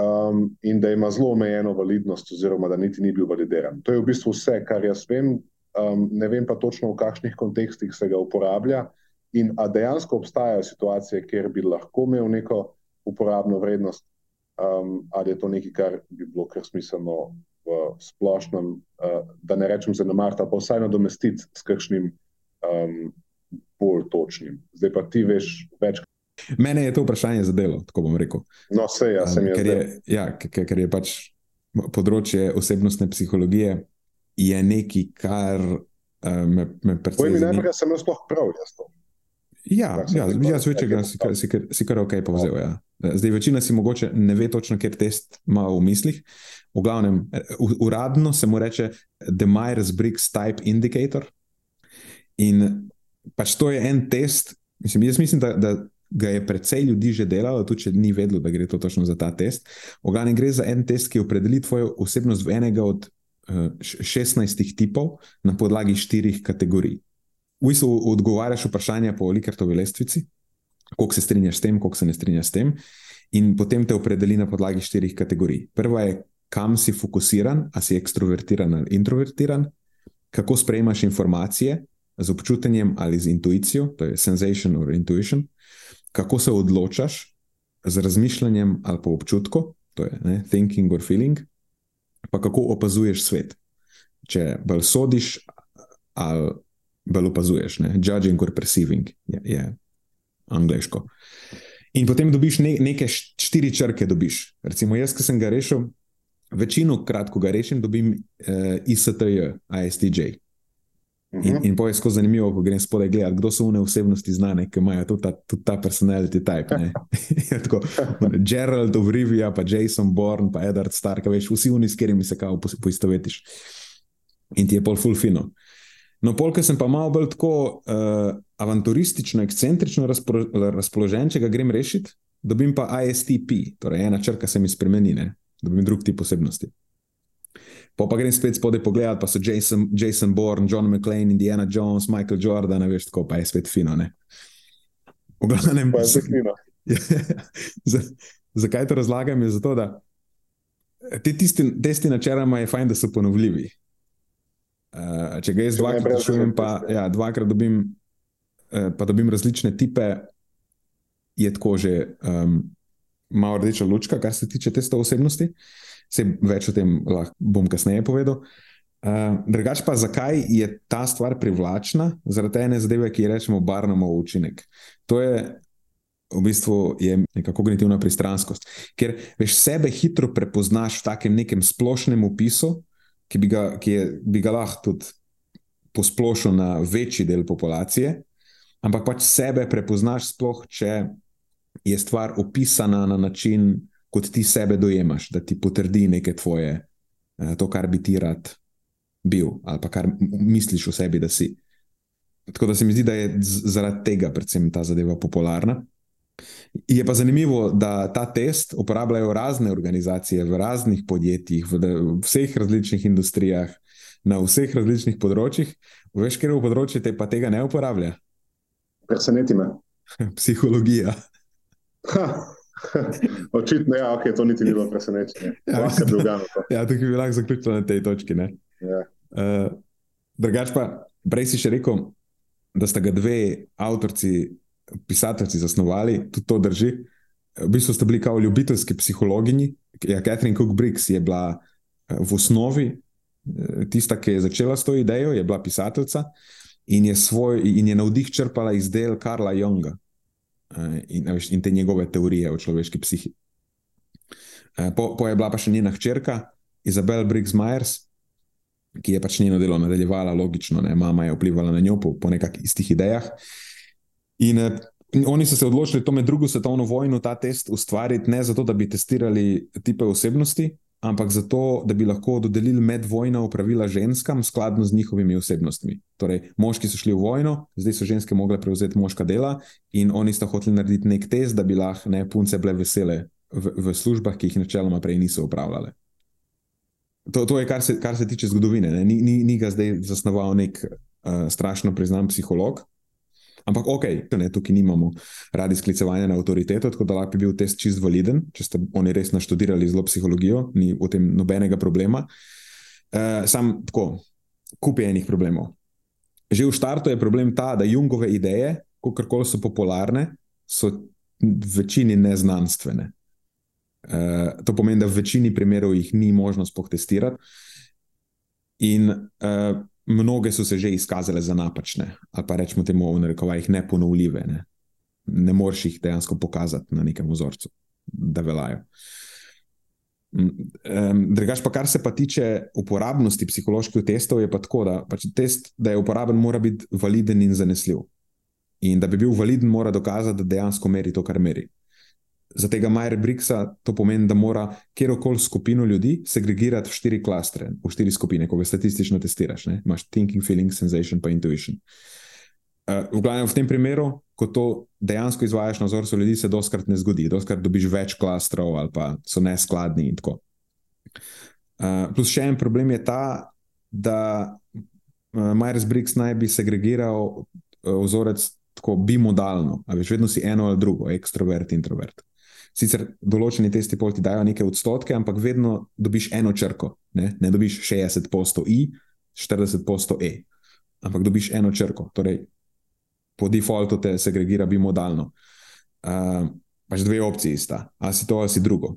um, in da ima zelo omejeno validnost, oziroma da niti ni bil validiran. To je v bistvu vse, kar jaz vem. Um, ne vem pa točno, v kakšnih kontekstih se ga uporablja, in ali dejansko obstajajo situacije, kjer bi lahko imel neko uporabno vrednost, um, ali je to nekaj, kar bi bilo kar smiselno v splošnem, uh, da ne rečem zanemariti, pa vsaj nadomestiti s kakšnim um, bolj točnim. Zdaj pa ti veš več. Mene je to vprašanje zadelo, tako bom rekel. No, vse jaz sem jaz. ker, je, ja, ker, ker je pač področje osebnostne psihologije je nekaj, kar uh, me, me predvsem mi zanima. najprej, sem jaz sploh prav jaz to. Ja, Ja, ja, pripravljen. ja si, kar- si, kar- si kar ok povzel. Ja. Zdaj, večina si mogoče ne ve točno, ker test ima v mislih. V glavnem, eh, uradno se mu reče The Myers-Briggs Type Indicator. In pač to je en test. Mislim, jaz mislim, da, da ga je precej ljudi že delalo, tudi če ni vedelo, da gre to točno za ta test. V glavnem gre za en test, ki opredeli tvojo osebnost v enega od uh, 16 tipov na podlagi štirih kategorij. V bistvu odgovarjaš vprašanja po Likartovi lestvici, koliko se strinjaš s tem, koliko se ne strinjaš s tem, in potem te opredeli na podlagi štirih kategorij. Prva je, kam si fokusiran, a si ekstrovertiran ali introvertiran, kako sprejemaš informacije z občutenjem ali z intuicijo, to je sensation or intuition, kako se odločaš z razmišljanjem ali po občutku, to je ne, thinking or feeling, pa kako opazuješ svet. Če bolj sodiš ali bolj opazuješ, ne? judging or perceiving je, je angliško. In potem dobiš ne, neke št- štiri črke. Dobiš. Recimo, jaz, ki sem ga rešil, večino krat, ko ga rešim, dobim uh, ISTJ, ISTJ. In, Mhm. in poje skozi zanimivo, ko grem spodaj gledati, kdo so une osebnosti znane, ki imajo tudi ta, tudi ta personality type. Je <laughs> tako, Gerald of Rivia, pa Jason Bourne, pa Edward Stark, veš, vsi oni, s katerimi se kao poistovetiš. In ti je pol full fino. No, polk sem pa malo bolj tako uh, avanturistično, ekscentrično razpro, razpoložen, če ga grem rešiti, dobim pa ISTP, torej ena črka se mi spremeni, ne? dobim drug tip osebnosti. Pa pa grem spet spodaj pogledat, pa so Jason, Jason Bourne, John McClane, Indiana Jones, Michael Jordan, veš, tako pa je spet fino. Ne? V glavnem, Pa je to fino. <laughs> za, zakaj to razlagam? Je zato, da te tisti testi načeloma je fajn, da so ponovljivi. Uh, če ga jaz dvakrat rešujem, pa ja, dvakrat dobim, uh, pa dobim različne tipe, je tako že um, malo rdeča lučka, kar se tiče testa osebnosti. Se več o tem lahko bom kasneje povedal. Uh, drugač pa, zakaj je ta stvar privlačna? Zaradi ene zadeve, ki jo rečemo Barnumov učinek. To je v bistvu je neka kognitivna pristranskost, ker veš sebe hitro prepoznaš v takem nekem splošnem opisu, ki bi ga, ki je, bi ga lahko tudi posplošil na večji del populacije, ampak pač sebe prepoznaš sploh, če je stvar opisana na način, kot ti sebe dojemaš, da ti potrdi neke tvoje, eh, to, kar bi ti rad bil, ali pa kar misliš o sebi, da si. Tako da se mi zdi, da je zaradi tega predvsem ta zadeva popularna. Je pa zanimivo, da ta test uporabljajo razne organizacije v raznih podjetjih, v, vseh različnih industrijah, na vseh različnih področjih. Veš, ker v področju te pa tega ne uporablja? Preseneti me. <laughs> Psihologija. Ha. <laughs> Očitno, ja, okay, to niti ni bilo presenečenje. <laughs> Ja, je gano to. Ja, tukaj bi lahko zaključil na tej točki. ne. Ja. Uh, drugač pa, prej si še rekel, da sta ga dve avtorci, pisatelji zasnovali, tudi to drži. V bistvu sta bili kao ljubiteljski psihologinji. Ja, Catherine Cook Briggs je bila eh, v osnovi eh, tista, ki je začela s to idejo, je bila pisateljica in je, svoj, in je navdih črpala iz del Karla Junga eh, in, in te njegove teorije o človeški psihi. Po, po je bila pa še njena hčerka, Izabel Briggs Myers, ki je pač njeno delo nadaljevala, logično, ne, mama je vplivala na njo po, po nekakšnih istih idejah. In, eh, in oni so se odločili to med drugo svetovno vojno, ta test ustvariti ne zato, da bi testirali tipe osebnosti, ampak zato, da bi lahko dodelili medvojna upravila ženskam skladno z njihovimi osebnostmi. Torej, moški so šli v vojno, zdaj so ženske mogle prevzeti moška dela in oni sta hoteli narediti nek test, da bi lahko ne punce bile vesele v, v službah, ki jih načeloma prej niso upravljale. To, to je, kar se, kar se tiče zgodovine. Ni, ni, ni ga zdaj zasnoval nek uh, strašno priznan psiholog. Ampak, ok, ne, tukaj nimamo radi sklicevanja na avtoriteto, tako da lahko bi bil test čist validen, če ste oni res naštudirali zelo psihologijo, ni v tem nobenega problema. Uh, sam tako, kup je enih problemov. Že v startu je problem ta, da Jungove ideje, kakorkoli so popularne, so v večini neznanstvene. Uh, to pomeni, da v večini primerov jih ni možno spohtestirati. In uh, mnoge so se že izkazale za napačne, ali pa rečemo temu v narekovajih neponovljive. Ne, ne moreš jih dejansko pokazati na nekem vzorcu, da veljajo. Um, drugač, pa kar se pa tiče uporabnosti psiholoških testov, je pa tako, da pač test, da je uporaben, mora biti validen in zanesljiv. In da bi bil validen, mora dokazati, da dejansko meri to, kar meri za tega Majera Bricksa to pomeni, da mora kjerkoli skupino ljudi segregirati v štiri klastre, v štiri skupine, ko ga statistično testiraš. Ne? Imaš thinking, feeling, sensation, pa intuition. Uh, v, glavnem, v tem primeru, ko to dejansko izvajaš na vzorcu ljudi, se doskrat ne zgodi, doskrat dobiš več klastrov ali pa so neskladni. Uh, plus še en problem je ta, da uh, Majers Briggs naj bi segregiral uh, vzorec tako bimodalno, ali veš, vedno si eno ali drugo, ekstrovert, introvert. Sicer določeni testi ti dajo neke odstotke, ampak vedno dobiš eno črko. Ne, ne dobiš 60% I, 40% E, ampak dobiš eno črko. Torej, po defaultu te segregira bimodalno. Uh, pač dve opciji sta, ali si to ali si drugo.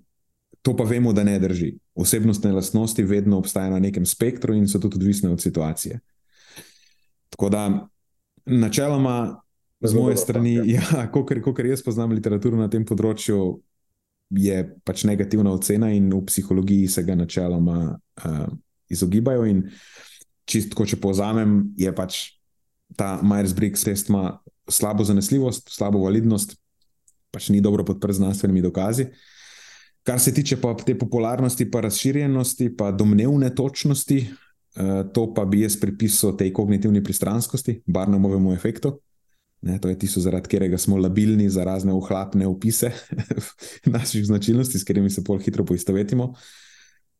To pa vemo, da ne drži. Osebnostne lastnosti vedno obstajajo na nekem spektru in so tudi odvisne od situacije. Tako da, načeloma, z moje strani, ja, <laughs> kot jaz poznam literaturo na tem področju, je pač negativna ocena, in v psihologiji se ga načeloma uh, izogibajo. In čisto, če povzamem, je pač ta Myers-Briggs test ima slabo zanesljivost, slabo validnost, pač ni dobro podprt znanstvenimi dokazi. Kar se tiče pa te popularnosti, pa razširjenosti, pa domnevne točnosti, uh, to pa bi jaz pripisal tej kognitivni pristranskosti, barnovemu efektu. Ne, to je tisto, zaradi katerega smo labilni za razne ohlapne opise <laughs> naših značilnosti, s katerimi se bolj hitro poistovetimo.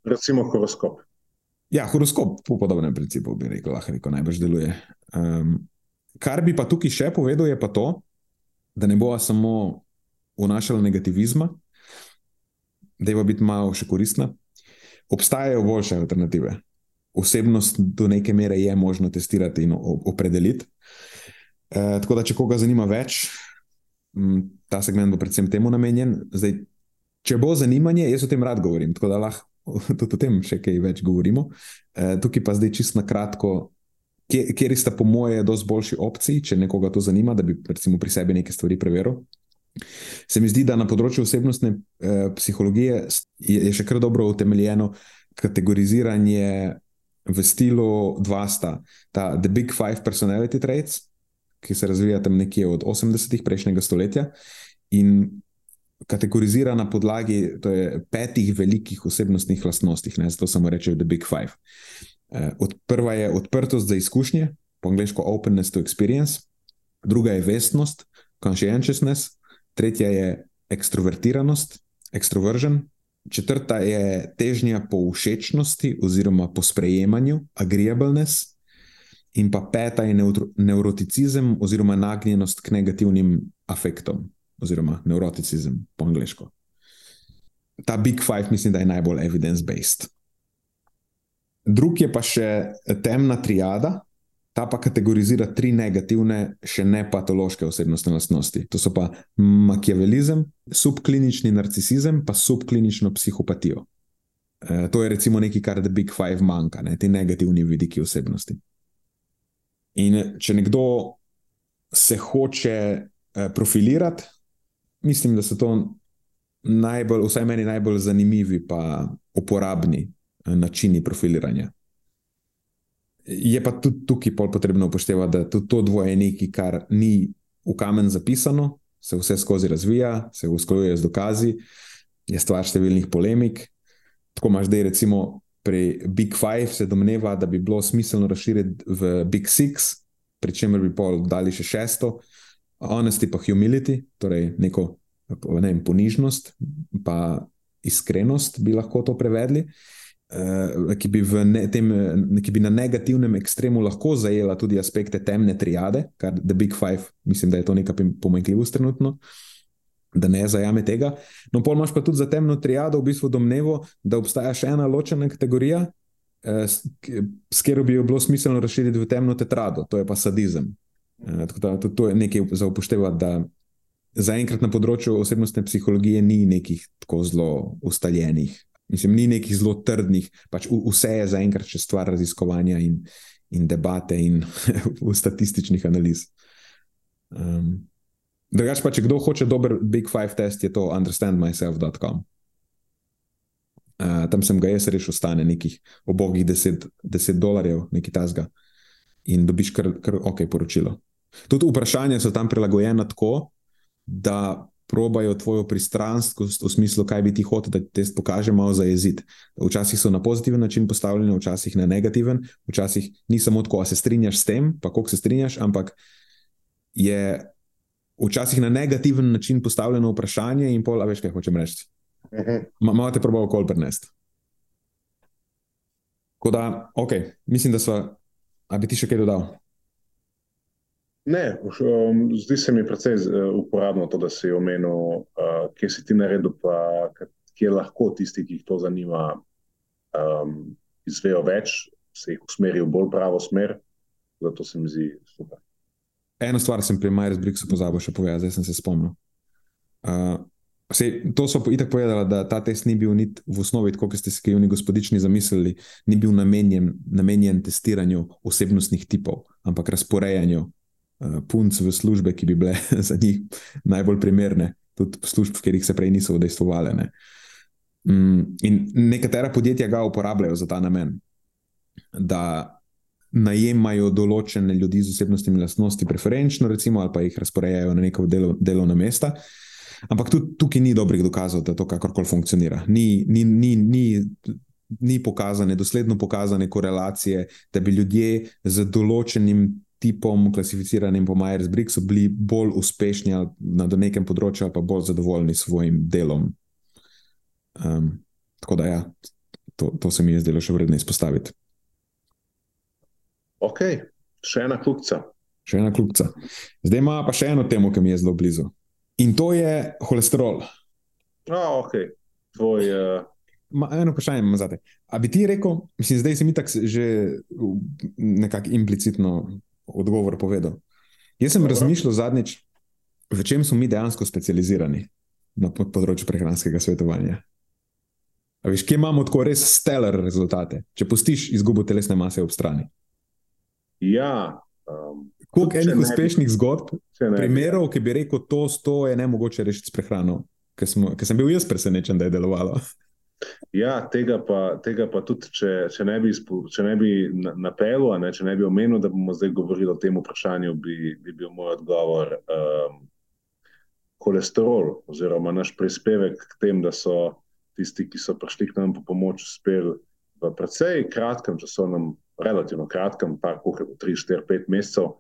Recimo horoskop. Ja, horoskop po podobnem principu bi rekel, lahko rekel, najbrž deluje. Um, kar bi pa tukaj še povedal, je pa to, da ne bo samo vnašala negativizma, da je pa biti malo še koristna. Obstajajo boljše alternative. Osebnost do neke mere je možno testirati in opredeliti. Eh, tako da, če koga zanima več, m, ta segment bo predvsem temu namenjen. Zdaj, če bo zanimanje, jaz o tem rad govorim, tako da lahko <laughs> tudi o tem še kaj več govorimo. E, tukaj pa zdaj čisto na kratko, kje sta po moje dosti boljši opciji, če nekoga to zanima, da bi recimo pri sebi nekaj stvari preveril. Se mi zdi, da na področju osebnostne eh, psihologije je, je še kar dobro utemeljeno kategoriziranje v stilu dva sta. Ta The Big Five Personality Traits, ki se razvija tam nekje od 80-ih prejšnjega stoletja in kategorizira na podlagi petih velikih osebnostnih lastnostih, ne, zato samo rečejo The Big Five. Eh, od, prva je odprtost za izkušnje, po angliško openness to experience, druga je vestnost, conscientiousness, tretja je ekstrovertiranost, extroversion. Četrta je težnja po všečnosti oziroma po sprejemanju, agreeableness, In pa peta je neuroticizem oziroma nagnjenost k negativnim afektom, oziroma neuroticizem po angliško. Ta Big Five mislim, da je najbolj evidence-based. Drug je pa še temna triada, ta pa kategorizira tri negativne, še ne patološke osebnostne lastnosti. To so pa makiavelizem, subklinični narcisizem, pa subklinično psihopatijo. E, to je recimo nekaj, kar The Big Five manjka, ne? ti negativni vidiki osebnosti. In če nekdo se hoče eh, profilirati, mislim, da so to najbolj, vsaj meni najbolj zanimivi in uporabni eh, načini profiliranja. Je pa tudi tukaj potrebno upoštevati, da tudi to dvoje je nekaj, kar ni v kamen zapisano, se vse skozi razvija, se usklajuje z dokazi, je stvar številnih polemik. tako imaš zdaj, recimo, pri Big Five se domneva, da bi bilo smiselno razširiti v Big Six, pri čemer bi pol dali še šesto, honesty pa humility, torej neko ne vem, ponižnost, pa iskrenost bi lahko to prevedli. Uh, ki, bi ne, tem, ki bi na negativnem ekstremu lahko zajela tudi aspekte temne triade, kar The Big Five, mislim, da je to neka pomanjkljivost trenutno, da ne zajame tega. No, pol imaš pa tudi za temno triado v bistvu domnevo, da obstaja še ena ločena kategorija, uh, s, katero bi jo bilo smiselno razširiti v temno tetrado, to je pa sadizem. Uh, tako da to je nekaj za upoštevati, da zaenkrat na področju osebnostne psihologije ni nekih tako zelo ustaljenih Mislim, ni nekih zelo trdnih, pač vse je zaenkrat še stvar raziskovanja in, in debate in <laughs> statističnih analiz. Um, Drugač pa, če kdo hoče dober Big Five test, je to understandmyself.com. Uh, tam sem ga jaz rešil, stane nekih obogih 10, 10 dolarjev, nekaj tasga, in dobiš kar, kar ok poročilo. Tudi vprašanja so tam prilagojena tako, da probajo tvojo pristranskost v smislu, kaj bi ti hotel, da ti test pokaže, malo zajeziti. Včasih so na pozitiven način postavljeni, včasih na negativen, včasih ni samo tako, a se strinjaš s tem, pa koliko se strinjaš, ampak je včasih na negativen način postavljeno vprašanje in pol, a veš, kaj hočem reči. Mhm. Malo te probal kol prenesti. Tako da, ok, mislim, da so, a bi ti še kaj dodal? Ne, um, zdi se mi precej uh, uporabno to, da si omenil, uh, kje si ti naredil, pa kje lahko tisti, ki jih to zanima, um, izvejo več, se jih usmerijo v bolj pravo smer. Zato se mi zdi super. Eno stvar sem pri Majers Bricksu pozabil še povedati, zdaj sem se spomnil. Uh, Sej, to so itak povedali, da ta test ni bil v osnovi, kot ste si oni gospodični zamislili, ni bil namenjen, namenjen testiranju osebnostnih tipov, ampak razporejanju uh, punc v službe, ki bi bile <laughs> za njih najbolj primerne, tudi služb, v katerih se prej niso udejstvovali. Ne. Um, in nekatera podjetja ga uporabljajo za ta namen, da najemajo določene ljudi z osebnostnimi lastnostmi, preferenčno, recimo, ali pa jih razporejajo na neko delo, delovno mesto. Ampak tudi tukaj ni dobrih dokazov, da to kakorkoli funkcionira. Ni, ni, ni, ni, ni pokazane, dosledno pokazane korelacije, da bi ljudje z določenim tipom, klasificiranim po Myers-Briggsu, bili bolj uspešni na nekem področju, ali pa bolj zadovoljni s svojim delom. Um, tako da, ja, to, to se mi je zdelo še vredno izpostaviti. Ok, še ena kljubca. Še ena kljubca. Zdaj ima pa še eno temo, ki mi je zelo blizu. In to je holesterol. Oh, ok, tvoj. Uh... Ma, eno vprašanje imam za te. A bi ti rekel, mislim, zdaj se mi tako že nekako implicitno odgovor povedal. Jaz sem Dobro. razmišljal zadnjič, v čem smo mi dejansko specializirani na področju prehranskega svetovanja. A veš, kje imamo tako res stellar rezultate, če pustiš izgubo telesne mase ob strani? Ja. Um, Koliko enih uspešnih zgodb, primerov, ki bi rekel, to, to je ne mogoče rešiti s prehrano, ker sem bil jaz presenečen, da je delovalo. <laughs> Ja, tega pa, tega pa tudi, če, če ne bi, bi napeljal, ne, če ne bi omenil, da bomo zdaj govorili o tem vprašanju, bi, bi bil moj odgovor um, holesterol, oziroma naš prispevek k tem, da so tisti, ki so prišli k nam po pomoč, uspeli v precej kratkem časovnem, relativno kratkem, pa kuhaj 3, 4, 5 mesecev,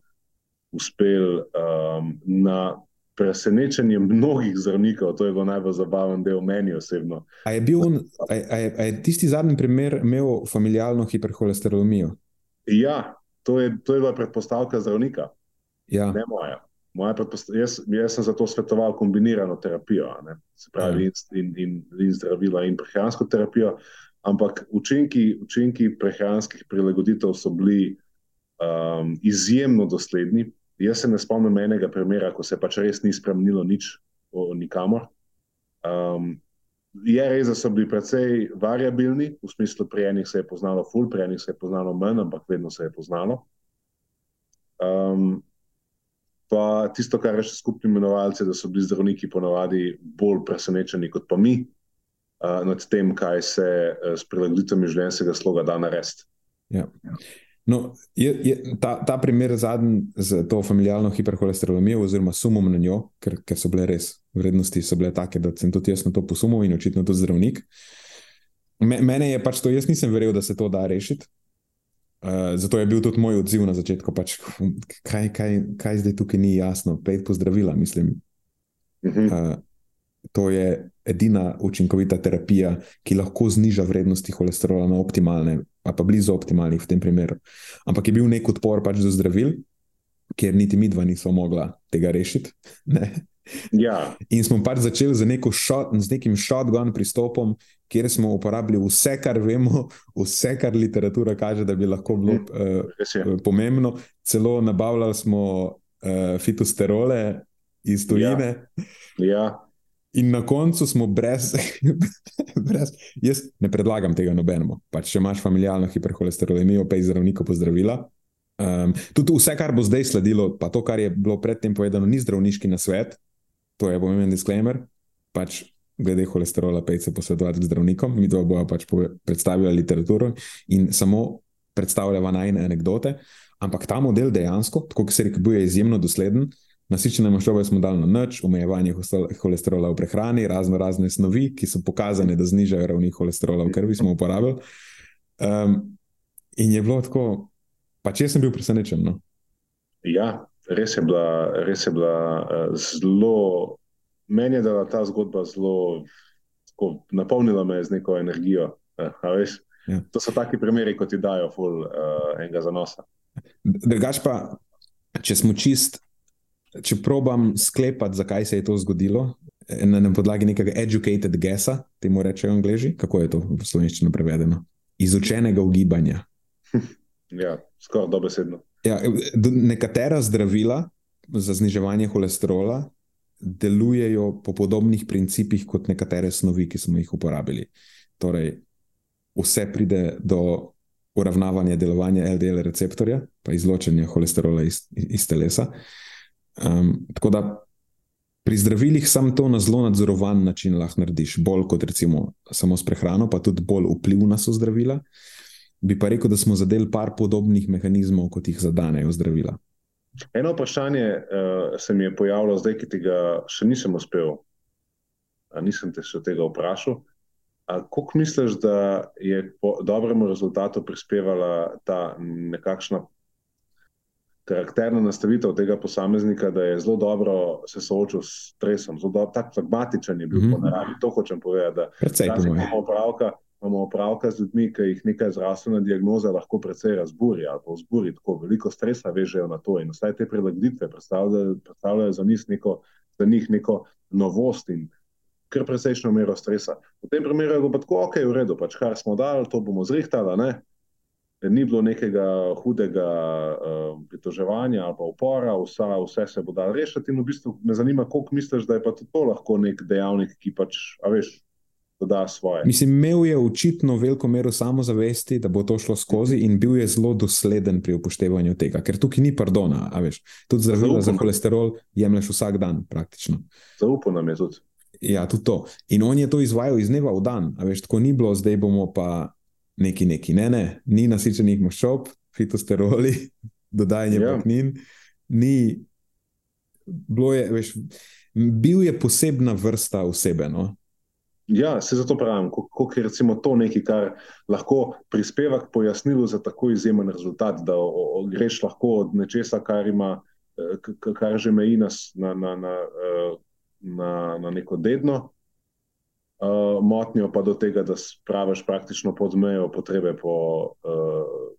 uspeli um, na presenečenje mnogih zdravnikov, to je bilo najbolj zabaven del meni osebno. A je, bil, a, a, je, a je tisti zadnji primer imel familijalno hiperholesterolemijo? Ja, to je, to je bila predpostavka zdravnika. Ja. Ne moja. moja jaz, jaz sem zato svetoval kombinirano terapijo, se pravi, ja. in, in, in zdravila, in prehransko terapijo. Ampak učinki, učinki prehranskih prilagoditev so bili um, izjemno dosledni, Jaz se ne spomnim enega primera, ko se pač res ni spremenilo nič o, o nikamor. Um, je res, da so bili precej variabilni, v smislu, pri enih se je poznalo ful, pri enih se je poznalo manj, ampak vedno se je poznalo. Um, pa tisto, kar reče skupni imenovalci, da so bili zdravniki ponavadi bolj presenečeni kot pa mi uh, nad tem, kaj se uh, s prilagoditvami življenjskega sloga da narediti. Ja. No, je, je, ta, ta primer zadnji z to familijalno hiperholesterolemijo, oziroma sumom na njo, ker, ker so bile res vrednosti so bile take, da sem tudi jaz na to posumil in očitno tudi zdravnik. Mene je pač to, jaz nisem verjel, da se to da rešiti. Uh, zato je bil tudi moj odziv na začetku, pač, kaj, kaj, kaj zdaj tukaj ni jasno, pet pozdravila. Mislim, uh, to je edina učinkovita terapija, ki lahko zniža vrednosti holesterola na optimalne, pa, pa blizu optimalnih v tem primeru. Ampak je bil nek odpor pač do zdravil, ker niti mi dva nismo mogla tega rešiti. <laughs> Ja. In smo pač začeli z, shot, z nekim shotgun pristopom, kjer smo uporabili vse, kar vemo, <laughs> vse, kar literatura kaže, da bi lahko bilo uh, pomembno. Celo nabavljali smo uh, fitosterole iz tujine. Ja. Ja. In na koncu smo brez, <laughs> brez, jaz ne predlagam tega nobenemu. Pač, če imaš familijalno hiperholesterolemijo, pa je zdravniku pozdravila. Um, tudi vse, kar bo zdaj sledilo, pa to, kar je bilo predtem povedano, ni zdravniški na svet, to je pomemben disclaimer. Pač, glede holesterola, pej se posvetovati z zdravnikom, mi dva boja pač predstavila literaturo in samo predstavljava najne anekdote. Ampak ta model dejansko, tako kot se reče, je izjemno dosleden. Nasičene maščobe smo dali na noč, omejevanje holesterola v prehrani, razno razne snovi, ki so pokazane, da znižajo ravni holesterola v krvi, smo uporabili. Um, in je bilo tako, pač jaz sem bil presenečen. No? Ja, res je bila, res je bila uh, zelo, meni je dala ta zgodba zelo, tako, napolnila me z neko energijo. Uh, ja. To so taki primeri, kot ti dajo, ful uh, enega zanosa. Drugač pa, če smo čist, če probam sklepati, zakaj se je to zgodilo. Na, na podlagi nekega educated guessa, temu rečejo angliži, kako je to v slovenščini prevedeno? Izučenega ugibanja. <laughs> Ja, skoraj dobesedno. Ja, nekatera zdravila za zniževanje holesterola delujejo po podobnih principih kot nekatere snovi, ki smo jih uporabili. Torej, vse pride do uravnavanja delovanja LDL receptorja, pa izločanja holesterola iz, iz telesa. Um, tako da pri zdravilih sam to na zelo nadzorovan način lahko narediš, bolj kot recimo samo s prehrano, pa tudi bolj vplivna so zdravila. Bi pa rekel, da smo zadeli par podobnih mehanizmov, kot jih zadanejo zdravila. Eno vprašanje uh, se mi je pojavilo zdaj, ki ti ga še nisem uspel, a nisem te še tega vprašal. Kako misliš, da je po dobremu rezultatu prispevala ta nekakšna karakterna nastavitev tega posameznika, da je zelo dobro se soočil s stresom, zelo tak pragmatičen je bil mm -hmm. po naravi. To hočem povedati. Predvsej, po mojem imamo opravka z ljudmi, ki jih neka zdravstvena diagnoza lahko precej razburi ali pa vzburi, tako veliko stresa vežejo na to in vse te prilagoditve predstavljajo, predstavljajo za, neko, za njih neko novost in kar precejšno mero stresa. V tem primeru je pa tako, ok, v redu, pač kar smo dali, to bomo zrihtali, ne? Ni bilo nekega hudega uh, pritoževanja ali pa upora, vsa, vse se bo dalo rešiti. In v bistvu me zanima, koliko misliš, da je pa to lahko nek dejavnik, ki pač, a veš, da svoje. Mislim, imel je očitno veliko mero samozavesti, da bo to šlo skozi, in bil je zelo dosleden pri upoštevanju tega, ker tukaj ni pardona. Tudi zdravila za holesterol jemliš vsak dan, praktično. Zaupal nam je tudi. Ja, tudi to. In on je to izvajal iz dneva v dan. Veš, tako ni bilo, zdaj bomo pa neki neki. Ne, ne, ni nasičenih maščob, fitosteroli, <laughs> dodajanje ja. paknin. Ni, je, veš, bil je posebna vrsta osebe. No? Ja, se zato pravim, kako je recimo to nekaj, kar lahko prispeva k pojasnilu za tako izjemen rezultat, da o, o, greš lahko od nečesa, kar ima, eh, kar že meji na, na, na, na, eh, na, na neko dedno uh, motnjo, pa do tega, da spraviš praktično pod mejo potrebe po uh,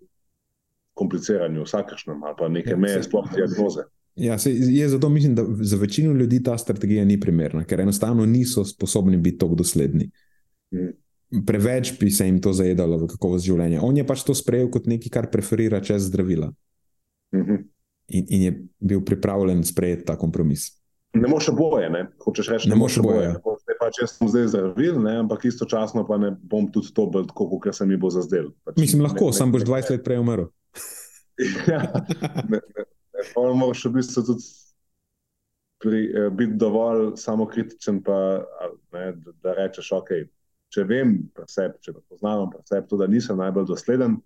kompliciranju vsakršnem ali pa neke ja, meje sploh diagnoze. Ja, se, jaz zato mislim, da za večino ljudi ta strategija ni primerna, ker enostavno niso sposobni biti tako dosledni. Mm. Preveč bi se jim to zajedalo v kakovost življenja. On je pač to sprejel kot nekaj, kar preferira čez zdravila. Mm -hmm. in, in je bil pripravljen sprejeti ta kompromis. Ne moš oboje, ne hočeš reči, ne moš oboje. Pač jaz sem zdaj zdravil, ne? ampak istočasno pa ne bom tudi to bil, kot se mi bo zazdel. Pač Mislim, lahko, sam boš 20 let prej umrl. ja, ne, ne. Moraš v bistvu tudi pri, eh, biti dovolj samokritičen, pa, ne, da, da rečeš, ok, če vem, preseb, če poznam preseb, tudi da nisem najbolj dosleden,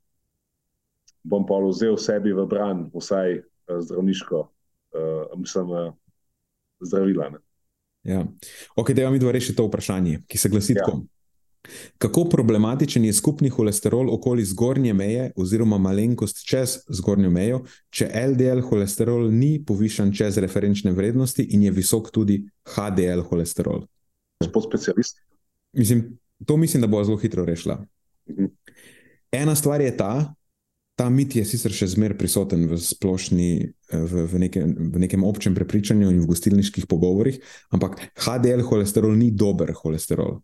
bom pa vzel sebi v bran, vsaj eh, zdravniško, uh, mislim, uh, zdravila. Ne. Ja. Ok, da vam idva rešiti to vprašanje, ki se glasi ja. tako. Kako problematičen je skupni holesterol okoli zgornje meje, oziroma malenkost čez zgornjo mejo, če LDL holesterol ni povišan čez referenčne vrednosti in je visok tudi HDL holesterol? Gospod specialist. Mislim, to mislim, da bo zelo hitro rešila. Mhm. Ena stvar je ta, ta mit je sicer še zmeraj prisoten v splošni, v, v, nekem, v nekem občem prepričanju in v gostilniških pogovorih, ampak HDL holesterol ni dober holesterol.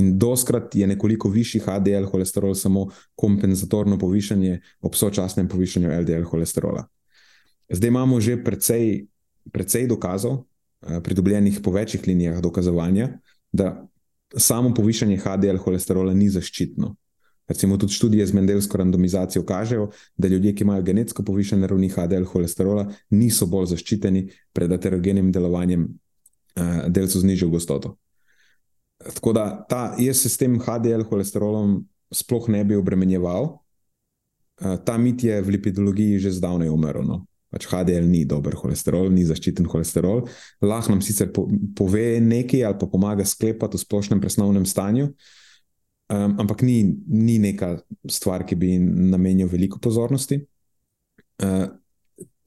In doskrat je nekoliko višji HDL holesterol samo kompenzatorno povišanje ob sočasnem povišanju LDL holesterola. Zdaj imamo že precej, precej dokazov, eh, pridobljenih po večjih linijah dokazovanja, da samo povišanje HDL holesterola ni zaščitno. Recimo tudi študije z mendelsko randomizacijo kažejo, da ljudje, ki imajo genetsko povišene ravni HDL holesterola, niso bolj zaščiteni pred aterogenim delovanjem uh, delcev z nižjo gostoto. Tako da ta, jaz se s tem HDL holesterolom sploh ne bi obremenjeval. Uh, ta mit je v lipidologiji že zdavnaj umrl. No. Pač HDL ni dober holesterol, ni zaščiten holesterol. Lahko nam sicer po, pove nekaj ali pa pomaga sklepati o splošnem presnovnem stanju, uh, um, ampak ni, ni neka stvar, ki bi namenil veliko pozornosti. Uh,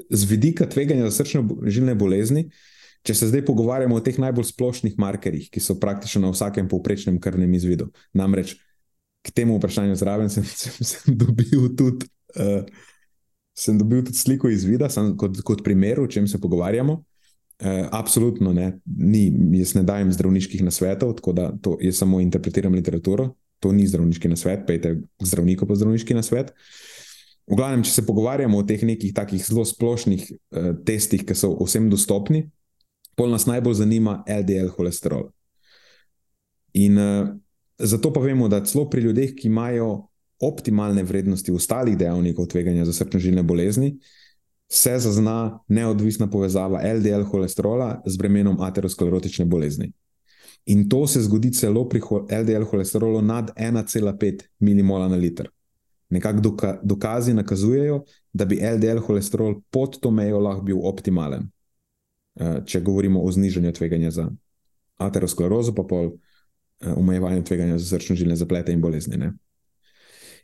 z vidika tveganja za srčno-žilne bolezni, če se zdaj pogovarjamo o teh najbolj splošnih markerjih, ki so praktično na vsakem povprečnem krvnem izvidu. Namreč k temu vprašanju zraven sem, <laughs> sem, sem dobil tudi. Uh, Sem dobil tudi sliko izvida, kot, kot primer, o čem se pogovarjamo. Uh, absolutno ne, ni, jaz ne dajem zdravniških nasvetov, tako da to jaz samo interpretiram literaturo to ni zdravniški nasvet, pejte k zdravniku po zdravniški nasvet. V glavnem, če se pogovarjamo o teh nekih takih zelo splošnih uh, testih, ki so vsem dostopni, pol nas najbolj zanima LDL holesterol. In uh, zato pa vemo, da celo pri ljudeh, ki imajo optimalne vrednosti ostalih dejavnikov tveganja za srčno-žilne bolezni, se zazna neodvisna povezava LDL holesterola z bremenom aterosklerotične bolezni. In to se zgodi celo pri LDL holesterolu nad 1,5 mmol na liter. Nekako doka dokazi nakazujejo, da bi LDL holesterol pod to mejo lahko bil optimalen, eh, če govorimo o znižanju tveganja za aterosklerozo, pa pol eh, omejevanju tveganja za srčno-žilne zaplete in bolezni. Ne?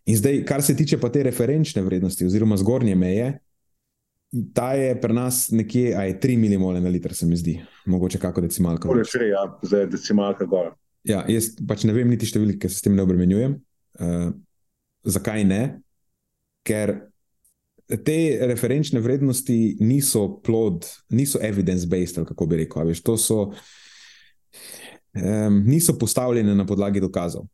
In zdaj, kar se tiče pa te referenčne vrednosti, oziroma zgornje meje, Ta je pri nas nekje, a je 3 mmol na liter, se mi zdi, mogoče kako decimalka. Kot rečeš, ja, zdaj je decimalka gor. Ja, jaz pač ne vem niti številke, ker se s tem ne obremenjujem. Uh, zakaj ne? Ker te referenčne vrednosti niso plod, niso evidence-based, kako bi rekel. Veš, to so, um, niso postavljene na podlagi dokazov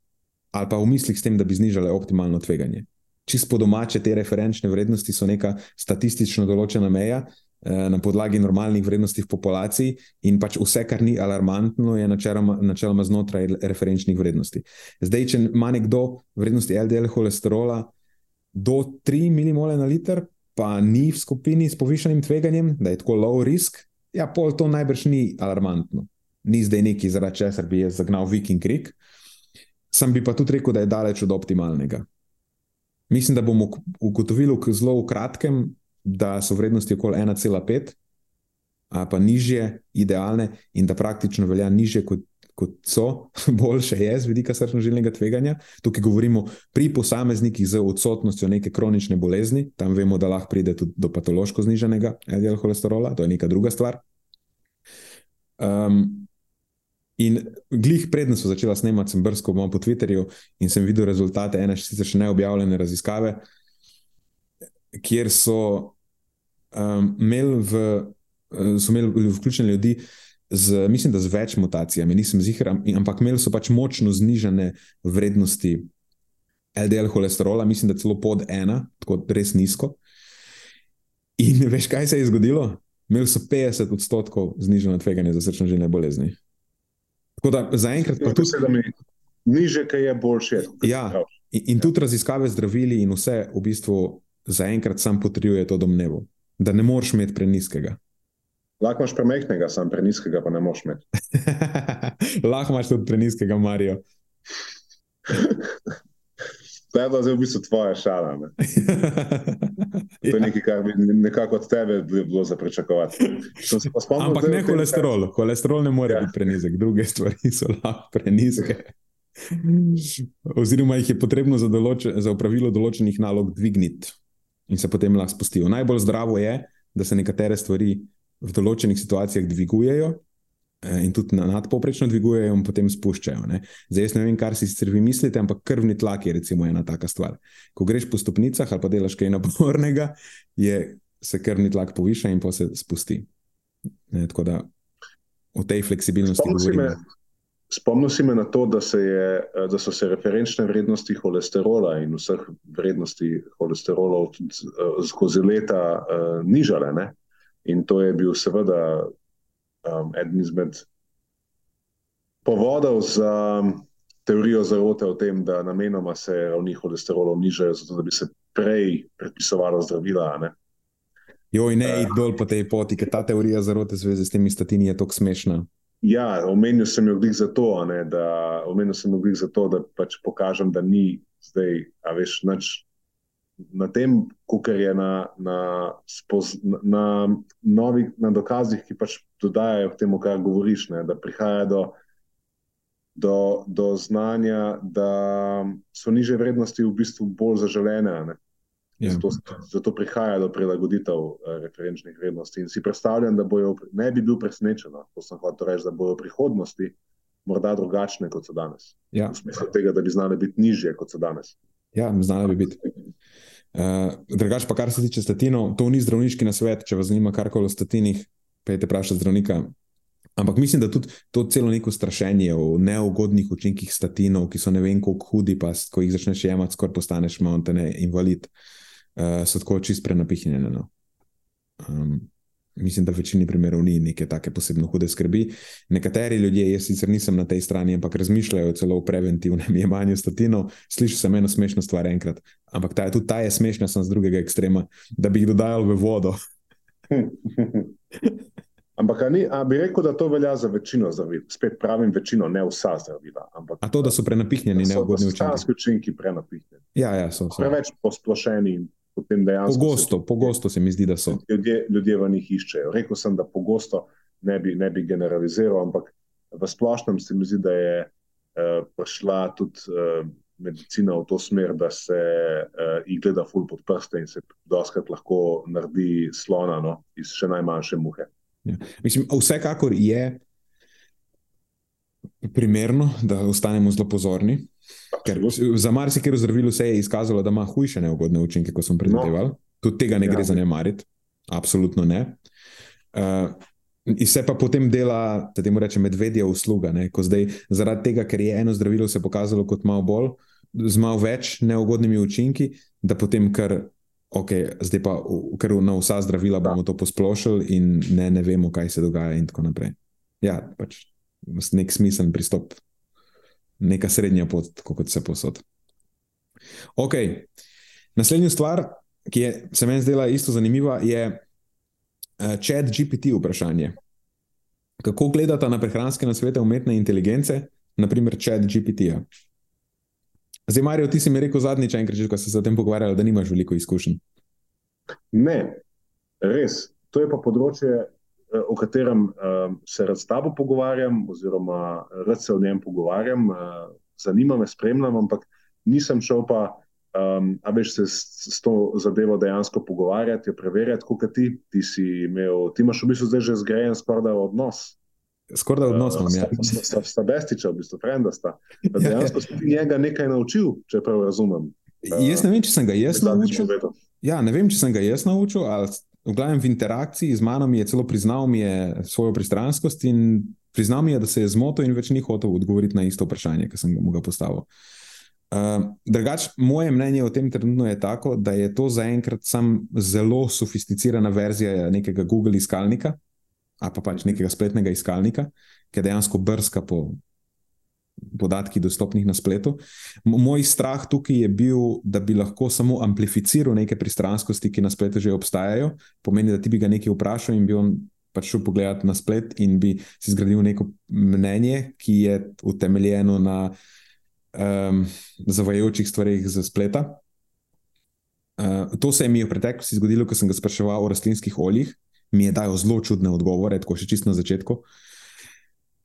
ali pa v mislih s tem, da bi znižale optimalno tveganje čisto domače, te referenčne vrednosti so neka statistično določena meja eh, na podlagi normalnih vrednosti v populaciji, in pač vse, kar ni alarmantno, je načeloma, načeloma znotraj referenčnih vrednosti. Zdaj, če ima nekdo vrednosti LDL holesterola do 3 mmol na liter, pa ni v skupini s povišanim tveganjem, da je tako low risk, ja, pol to najbrž ni alarmantno. Ni zdaj neki, zaradi česar bi jaz zagnal Viking Creek. Sam bi pa tudi rekel, da je daleč od optimalnega. Mislim, da bomo ugotovili v zelo kratkem, da so vrednosti okoli 1,5, pa nižje, idealne, in da praktično velja nižje, kot, kot so, <laughs> boljše je z vidika srčno-žilnega tveganja. Tukaj govorimo pri posameznikih z odsotnostjo neke kronične bolezni, tam vemo, da lahko pride tudi do patološko zniženega LDL holesterola, to je neka druga stvar. Um, In glih prednjo so začela snemati, sem brskal po Twitterju in sem videl rezultate ene sicer še neobjavljene raziskave, kjer so, um, imeli, v, eh, so imeli vključene ljudi z, mislim, z več mutacijami, nisem zihar, ampak imeli so pač močno znižene vrednosti LDL holesterola, mislim, da celo pod ena, tako res nizko. In veš, kaj se je zgodilo? Imeli so 50 odstotkov znižene tveganje za srčno-žilne bolezni. Tako da zaenkrat pa tudi. Niže, kaj je boljše. Ja, in, in tudi raziskave zdravili in vse v bistvu zaenkrat sam potrjuje to domnevo, da ne moreš imeti preniskega. Lahko imaš premehkega, sam preniskega pa ne moreš imeti. <laughs> Lahko imaš tudi preniskega, Marijo. <laughs> To je zdaj v bistvu tvoja šala. Ne? To je nekaj, kar bi nekako od tebe bilo za pričakovati. Ampak ne holesterol. Holesterol ne more ja. biti prenizek, druge stvari so lahko preniske. Oziroma, jih je potrebno za, določ, za upravilo določenih nalog dvigniti in se potem lahko spustijo. Najbolj zdravo je, da se nekatere stvari v določenih situacijah dvigujejo in tudi nadpoprečno dvigujejo, in potem spuščajo. Ne? Zdaj, jaz ne vem, kar si sicer vi mislite, ampak krvni tlak je recimo ena taka stvar. Ko greš po stopnicah ali pa delaš kaj napornega, je, se krvni tlak poviša in pa se spusti. Ne, tako da o tej fleksibilnosti govorimo. Spomnil si me na to, da, se je, da so se referenčne vrednosti holesterola in vseh vrednosti holesterolov skozi leta uh, nižale. Ne? In to je bil seveda um, eden izmed povodov za teorijo zarote o tem, da namenoma se ravni holesterolov nižajo, zato da bi se prej predpisovalo zdravila. Ne? Joj, ne, uh, dol po tej poti, ker ta teorija zarote v zvezi s temi statini je tako smešna. Ja, omenil sem jo zato, ne, da, sem jo zato, da pač pokažem, da ni zdaj, a veš, nač, na tem, kar je na, na, spoz, na, novih, na dokazih, ki pač dodajajo k temu, kar govoriš, ne, da prihaja do, do, do znanja, da so niže vrednosti v bistvu bolj zaželene. Ne. Ja. Zato, zato prihaja do prilagoditev uh, referenčnih vrednosti. In si predstavljam, da bojo, ne bi bil presenečen, no, ko sem hotel reči, da bodo v prihodnosti morda drugačne kot so danes. Ja. V smislu tega, da bi znali biti nižje kot so danes. Ja, znali bi biti. Uh, drugač pa, kar se tiče statinov, to ni zdravniški nasvet, če vas zanima karkoli o statinih, pejte vprašati zdravnika. Ampak mislim, da tudi to celo neko strašenje o neugodnih učinkih statinov, ki so ne vem, kako hudi, pa ko jih začneš jemati, skoraj postaneš malo invalid. Uh, uh, so tako čist prenapihnjene. No. Um, mislim, da v večini primerov ni neke take posebno hude skrbi. Nekateri ljudje, jaz sicer nisem na tej strani, ampak razmišljajo celo o preventivnem <laughs> jemanju statinov. Slišiš samo eno smešno stvar enkrat, ampak ta, tudi ta je smešna, sem z drugega ekstrema, da bi jih dodajal v vodo. <laughs> Ampak ni, bi rekel, da to velja za večino zdravil. Spet pravim, večino, ne vsa zdravila. Ampak, A to, da so prenapihnjeni, ne ugodni učinki. So učinki prenapihnjeni. Ja, ja, so, so. Preveč posplošeni in potem dejansko. Pogosto, se, pogosto se mi zdi, da so. Ljudje, ljudje v njih iščejo. Rekel sem, da pogosto ne bi, ne bi generaliziral, ampak v splošnem se mi zdi, da je uh, prišla tudi uh, medicina v to smer, da se uh, jih gleda ful pod prste in se doskrat lahko naredi slona no, iz še najmanjše muhe. Ja. Mislim, vsekakor je primerno, da ostanemo zelo pozorni. Ker za marsikaj zdravilo se je izkazalo, da ima hujše neugodne učinke, kot smo predvidevali. No. Tudi tega ne ja. gre zanemariti, absolutno ne. Uh, in se pa potem dela, da temu rečem, medvedja usluga. Ne? Ko zdaj zaradi tega, ker je eno zdravilo se pokazalo kot malo bolj, z malo več neugodnimi učinki, da potem kar. Ok, zdaj pa, ker na vsa zdravila bomo to posplošili, in ne, ne vemo, kaj se dogaja, in tako naprej. Ja, pač nek smiseln pristop neka srednja pot, kot se posod. Ok, naslednja stvar, ki je, se meni zdela isto zanimiva, je uh, chat GPT vprašanje. Kako gledate na prehranske nasvete umetne inteligence, naprimer chat GPT-ja? Zdaj, Marijo, ti si mi rekel zadnjič, enkrat, ko si se o tem pogovarjal, da nimaš veliko izkušenj. Ne, res. To je pa področje, o katerem uh, se rad s tabo pogovarjam, oziroma rad se o njem pogovarjam, uh, zanima me, spremljam, ampak nisem šel pa, um, a veš, se s, s to zadevo dejansko pogovarjati, jo preverjati, kot ti. Ti, imel, ti imaš v bistvu zdaj že zgrajen skoraj odnos. Skoraj odnos imam, ja. Sta, sta bestiča, v bistvu, frenda sta. Da dejansko si ti njega nekaj naučil, če prav razumem. Jaz ne vem, če sem ga jaz naučil. Ja, ne vem, če sem ga jaz naučil, ali v glavnem v interakciji z mano je celo priznal mi je svojo pristranskost in priznal mi je, da se je zmotil in več ni hotel odgovoriti na isto vprašanje, ki sem mu ga postavil. Uh, drugač, moje mnenje o tem trenutno je tako, da je to zaenkrat samo zelo sofisticirana verzija nekega Google iskalnika, ali pa pač nekega spletnega iskalnika, ki dejansko brska po podatki dostopnih na spletu. Moj strah tukaj je bil, da bi lahko samo amplificiral neke pristranskosti, ki na spletu že obstajajo. Pomeni, da ti bi ga nekaj vprašal in bi on pač šel pogledati na splet in bi si zgradil neko mnenje, ki je utemeljeno na um, zavajajočih stvarih za spleta. Uh, to se je mi v preteklosti zgodilo, ko sem ga spraševal o rastlinskih oljih. Mi je dal zelo čudne odgovore, tako še čisto na začetku.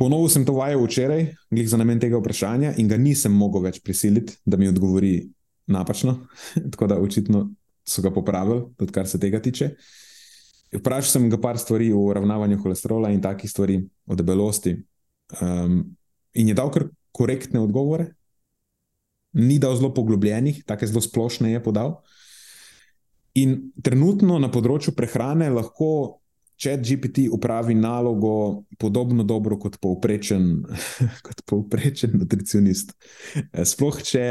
Ponovil sem to vajo včeraj, glih za namen tega vprašanja, in ga nisem mogel več prisiliti, da mi odgovori napačno. <laughs> Tako da očitno so ga popravili, tudi kar se tega tiče. Vprašal sem ga par stvari o ravnavanju holesterola in takih stvari, o debelosti. Um, in je dal kar korektne odgovore, ni dal zelo poglobljenih, tako zelo splošne je podal. In trenutno na področju prehrane lahko Chat GPT upravi nalogo podobno dobro kot povprečen, <laughs> kot povprečen nutricionist. Eh, sploh, če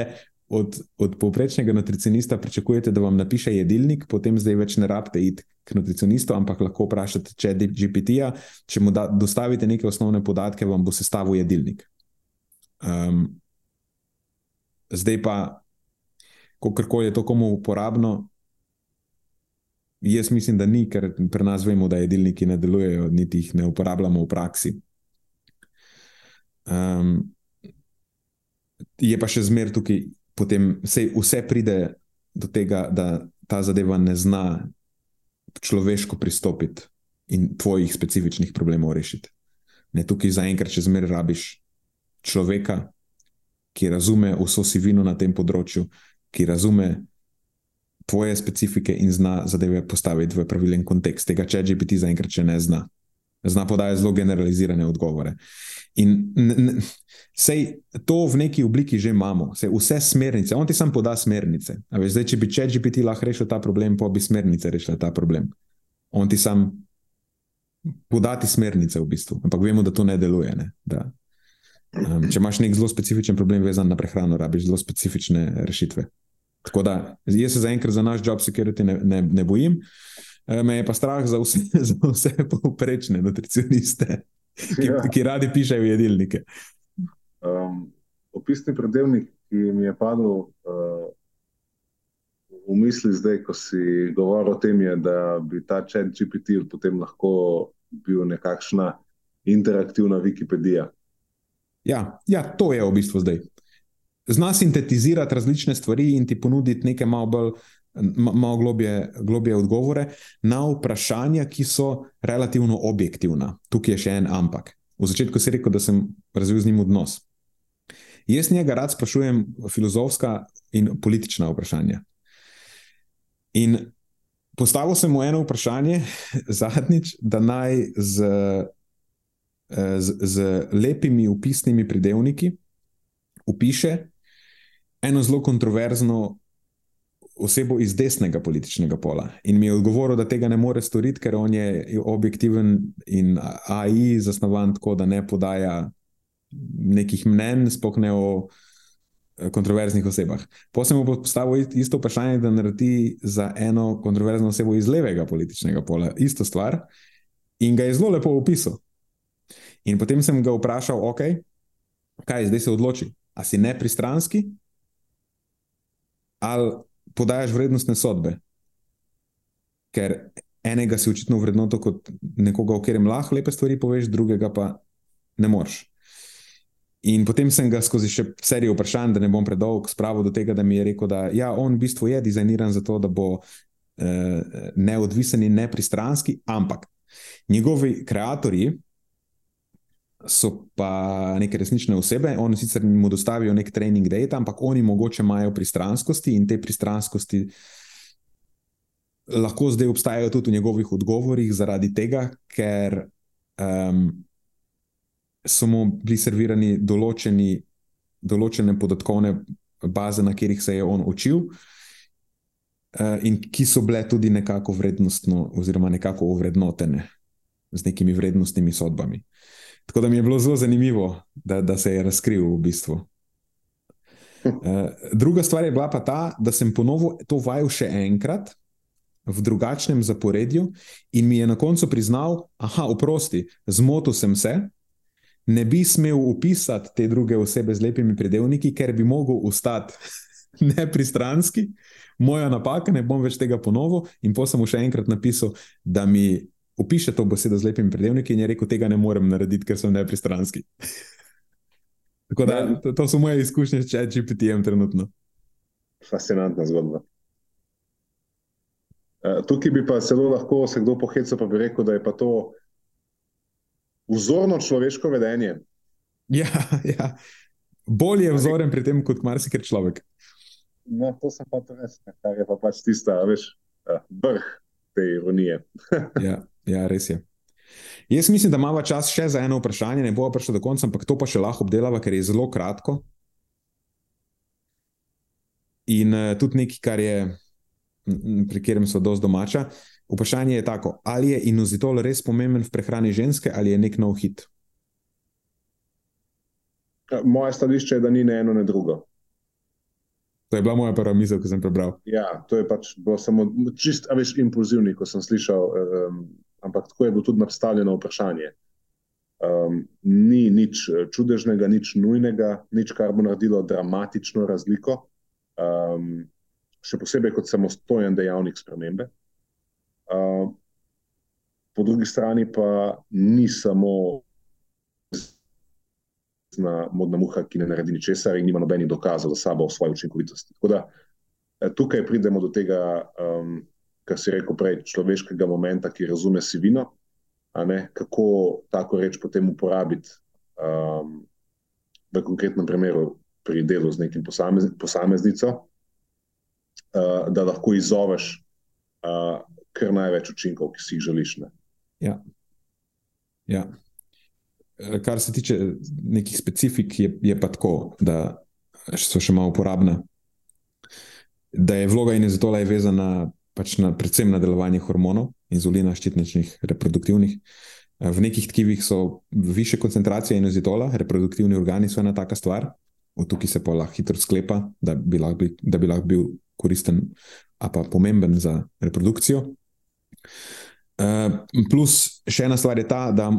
od, od povprečnega nutricionista pričakujete, da vam napiše jedilnik, potem zdaj več ne rabite iti k nutricionistu, ampak lahko vprašate Chat GPT-ja. Če mu da, dostavite neke osnovne podatke, vam bo sestavil jedilnik. Um, zdaj pa, kako je to komu uporabno, Jaz mislim, da ni, ker pri nas vemo, da jedilniki ne delujejo, niti jih ne uporabljamo v praksi. Um, je pa še zmer tukaj, potem vse pride do tega, da ta zadeva ne zna človeško pristopiti in tvojih specifičnih problemov rešiti. Ne, tukaj zaenkrat še zmer rabiš človeka, ki razume vso sivino na tem področju, ki razume tvoje specifike in zna zadeve postaviti v pravilen kontekst. Tega če GPT zaenkrat še ne zna. Zna podajati zelo generalizirane odgovore. In sej to v neki obliki že imamo, sej vse smernice, on ti sam poda smernice. Veš, zdaj, če bi če GPT lahko rešil ta problem, pa bi smernice rešile ta problem. On ti sam podati smernice v bistvu, ampak vemo, da to ne deluje. Ne? Da, um, če imaš nek zelo specifičen problem vezan na prehrano, rabiš zelo specifične rešitve. Tako da jaz se zaenkrat za naš job security ne, ne, ne bojim. E, me je pa strah za vse, <laughs> za vse povprečne nutricioniste, ki, ja. ki radi pišejo jedilnike. Um, opisni predelnik, ki mi je padel uh, v misli zdaj, ko si govoril o tem, je, da bi ta chat GPT potem lahko bil nekakšna interaktivna Wikipedija. Ja, ja, to je v bistvu zdaj zna sintetizirati različne stvari in ti ponuditi nekaj malo bolj. Malo globje, globje odgovore na vprašanja, ki so relativno objektivna. Tukaj je še en ampak. V začetku si rekel, da sem razvil z njim odnos. Jaz njega rad sprašujem filozofska in politična vprašanja. In postavil sem mu eno vprašanje, <laughs> zadnjič, da naj z, z, z lepimi upisnimi pridevniki upiše eno zelo kontroverzno osebo iz desnega političnega pola. In mi je odgovoril, da tega ne more storiti, ker on je objektiven in AI zasnovan tako, da ne podaja nekih mnen, spokne o eh, kontroverznih osebah. Potem mu postavil isto vprašanje, da naredi za eno kontroverzno osebo iz levega političnega pola isto stvar in ga je zelo lepo opisal. In potem sem ga vprašal, ok, kaj zdaj se odloči? A si nepristranski ali podajaš vrednostne sodbe. Ker enega si očitno vrednoto kot nekoga, o katerem lahko lepe stvari poveš, drugega pa ne moreš. In potem sem ga skozi še serijo vprašanj, da ne bom predolg, spravil do tega, da mi je rekel, da ja, on v bistvu je dizajniran za to, da bo eh, neodvisen in nepristranski, ampak njegovi ustvarjalci so pa neke resnične osebe. Oni sicer mu dostavijo nek trening data, ampak oni mogoče imajo pristranskosti in te pristranskosti lahko zdaj obstajajo tudi v njegovih odgovorih, zaradi tega, ker um, so mu bili servirani določeni, določene podatkovne baze, na katerih se je on učil. Uh, in ki so bile tudi nekako vrednostno, oziroma nekako ovrednotene z nekimi vrednostnimi sodbami. Uh, Tako da mi je bilo zelo zanimivo, da, da se je razkril v bistvu. Uh, druga stvar je bila pa ta, da sem ponovil to vajo še enkrat v drugačnem zaporedju in mi je na koncu priznal, da, oprosti, zmotil sem se, ne bi smel upisati te druge osebe z lepimi predelniki, ker bi mogel ostati <laughs> nepristranski, moja napaka, ne bom več tega ponovil. In potem sem mu še enkrat napisal, da mi opiše to besedo z lepimi predevniki in je rekel, tega ne morem narediti, ker sem nepristranski. <laughs> Tako da ja. to, to so moje izkušnje s GPT-jem trenutno. Fascinantna zgodba. Uh, tukaj bi pa zelo lahko se kdo pohecal, pa bi rekel, da je pa to vzorno človeško vedenje. Ja, <laughs> ja. bolj je vzoren pri tem, kot marsikaj človek. No, to sem pa res, kar je pa pač tista, veš, eh, vrh te ironije. <laughs> ja, ja, res je. Jaz mislim, da imamo čas še za eno vprašanje, ne bo prišlo do konca, ampak to pa še lahko obdelava, ker je zelo kratko. In uh, tudi nekaj, kar je, pri katerem so dosti domača. Vprašanje je tako, ali je inozitol res pomemben v prehrani ženske ali je nek nov hit? Moje stališče je, da ni ne eno, ne drugo. To je bila moja prva misel, ko sem prebral. Ja, to je pač bilo samo čist, a veš, impulzivni, ko sem slišal, um, ampak tako je bilo tudi nastavljeno vprašanje. Um, ni nič čudežnega, nič nujnega, nič, kar bo naredilo dramatično razliko, um, še posebej kot samostojen dejavnik spremembe. Uh, po drugi strani pa ni samo resna modna muha, ki ne naredi ničesar in nima nobenih dokazov za sabo o svoji učinkovitosti. Tako da eh, tukaj pridemo do tega, um, kar si rekel prej, človeškega momenta, ki razume sivino, kako tako reč potem uporabiti um, v konkretnem primeru pri delu z nekim posamez, posameznico, uh, da lahko izzoveš uh, kar največ učinkov, ki si jih želiš. Ne? Ja. Ja. Kar se tiče nekih specifik, je, je pa tako, da so še malo uporabne. Da je vloga inozitola vezana pač na, predvsem na delovanje hormonov, inzulina, ščitničnih, reproduktivnih. Eh, v nekih tkivih so više koncentracije inozitola, reproduktivni organi so ena taka stvar, od tukaj se pa lahko hitro sklepa, da bi lahko, bi, da bi lahko bil koristen, a pa pomemben za reprodukcijo. Uh, plus, še ena stvar je ta, da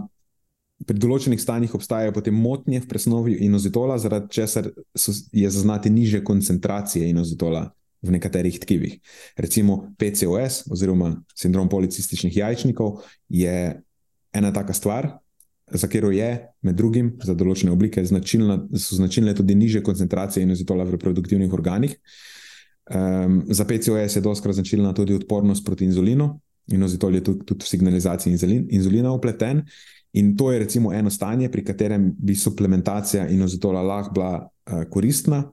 pri določenih stanjih obstajajo potem motnje v presnovi inozitola, zaradi česar so, je zaznati niže koncentracije inozitola v nekaterih tkivih. Recimo PCOS oziroma sindrom policističnih jajčnikov je ena taka stvar, za katero je med drugim za določene oblike značilna, so značilne tudi niže koncentracije inozitola v reproduktivnih organih. Um, za PCOS je doskrat značilna tudi odpornost proti inzulinu. Inozitol je tudi, tudi v signalizaciji inzulina upleten. In to je recimo eno stanje, pri katerem bi suplementacija inozitola lahko bila uh, koristna.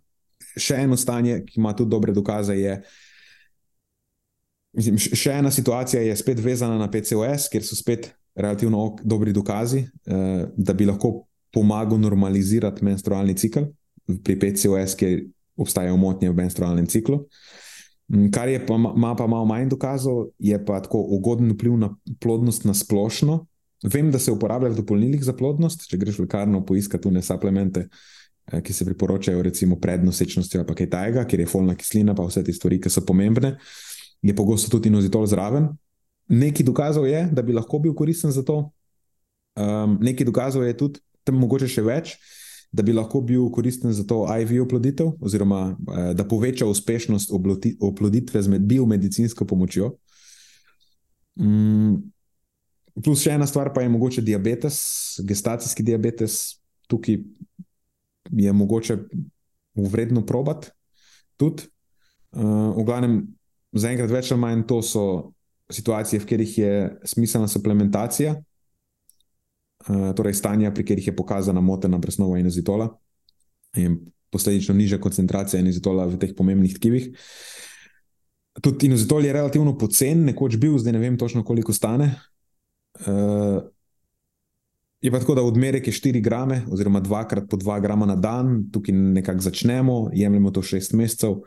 Še eno stanje, ki ima tudi dobre dokaze, je. Mislim, še ena situacija je spet vezana na PCOS, kjer so spet relativno dobri dokazi, uh, da bi lahko pomagal normalizirati menstrualni cikl pri PCOS, kjer obstajajo motnje v menstrualnem ciklu. Mm, kar je pa, ima pa malo manj dokazov, je pa tako ugoden vpliv na plodnost na splošno, Vem, da se uporablja v dopolnilih za plodnost, če greš v lekarno poiskati tune suplemente, eh, ki se priporočajo, recimo pred nosečnostjo ali kaj tajega, kjer je folna kislina, pa vse te stvari, ki so pomembne, je pogosto tudi inozitol zraven. Nekaj dokazov je, da bi lahko bil koristen za to, um, nekaj dokazov je tudi, tam mogoče še več, da bi lahko bil koristen za to IV oploditev, oziroma uh, da poveča uspešnost oploditve z biomedicinsko pomočjo. Um, Plus še ena stvar pa je mogoče diabetes, gestacijski diabetes, tukaj je mogoče vredno probati. Tudi, uh, v glavnem, zaenkrat več ali manj to so situacije, v katerih je smiselna suplementacija, uh, torej stanja, pri katerih je pokazana motena presnova inozitola in posledično nižja koncentracija inozitola v teh pomembnih tkivih. Tudi inozitol je relativno pocen, nekoč bil, zdaj ne vem točno, koliko stane. Uh, je pa tako, da odmerek je 4 grame, oziroma 2 krat po 2 grama na dan, tukaj nekako začnemo, jemljemo to 6 mesecev.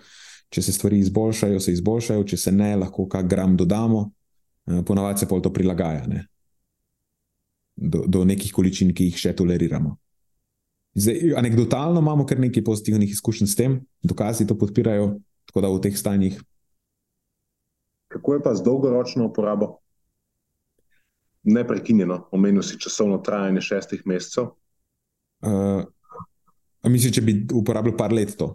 Če se stvari izboljšajo, se izboljšajo, če se ne, lahko kak gram dodamo, uh, ponavadi se pol to prilagaja ne? do, do nekih količin, ki jih še toleriramo. Zdaj, anekdotalno imamo kar nekaj pozitivnih izkušenj s tem, dokazi to podpirajo, tako da v teh stanjih. Kako je pa z dolgoročno uporabo? Neprekinjeno, omenil si časovno trajanje šestih mesecev. Uh, Mislim, če bi uporabljal par let to.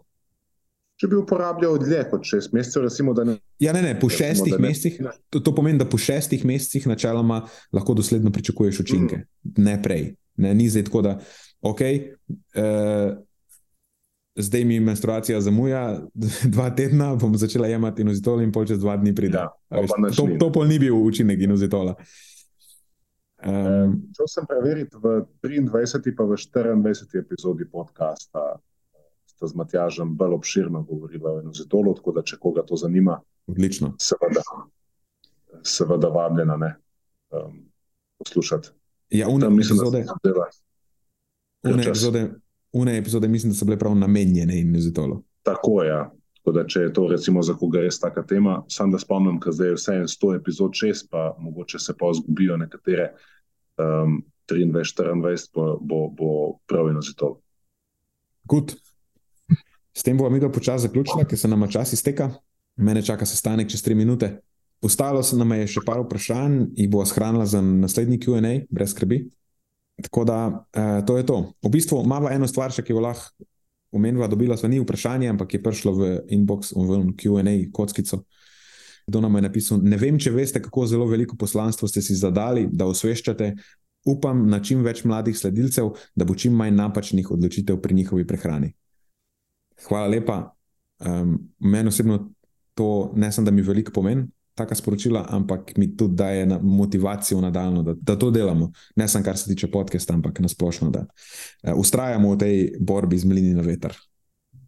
Če bi uporabljal dlje kot šest mesecev, recimo, da ne. Ja, ne, ne, po recimo, šestih mesecih. To, to pomeni, da po šestih mesecih načeloma lahko dosledno pričakuješ učinke, mm. ne prej. Ne, ni zdaj tako, da ok. Uh, Zdaj mi menstruacija zamuja, <laughs> dva tedna bom začela jemati inozitol, in pol čez dva dni pride. Ja, to, to pol ni bil učinek inozitola. Uh, Um, Šel sem preveriti v 23. in v 24. epizodi podcasta. Sta z Matjažem bolj obširno govorila o enozitolu, tako da če koga to zanima, odlično. seveda, seveda vabljena ne um, poslušati. Ja, une Tam mislim, epizode, da se zadeva. une, čas. epizode, une epizode mislim, da so bile prav namenjene enozitolu. Tako je. Ja. Tako da, če je to recimo za koga res taka tema, sam da spomnim, ker zdaj je vse en 100 epizod 6, pa mogoče se pa zgubijo nekatere. Um, 23, 24 bo, bo, bo prav enozitol. Good. S tem bomo mi ga počasi zaključili, ker se nam čas izteka. Mene čaka sestanek čez tri minute. Ostalo se nam je še par vprašanj in bo shranila za naslednji QA, brez skrbi. Tako da eh, to je to. V bistvu imamo eno stvar, še, ki jo lahko omenila, dobila smo ni vprašanje, ampak je prišlo v inbox, v QA kockico. Kdo nam je napisal, ne vem, če veste, kako zelo veliko poslanstvo ste si zadali, da osveščate. Upam na čim več mladih sledilcev, da bo čim manj napačnih odločitev pri njihovi prehrani. Hvala lepa. Um, meni osebno to ne samo, da mi veliko pomeni, taka sporočila, ampak mi tudi daje na motivacijo nadaljno, da, da to delamo. Ne samo kar se tiče podcasta, ampak nasplošno, da uh, ustrajamo v tej borbi z mlini na veter.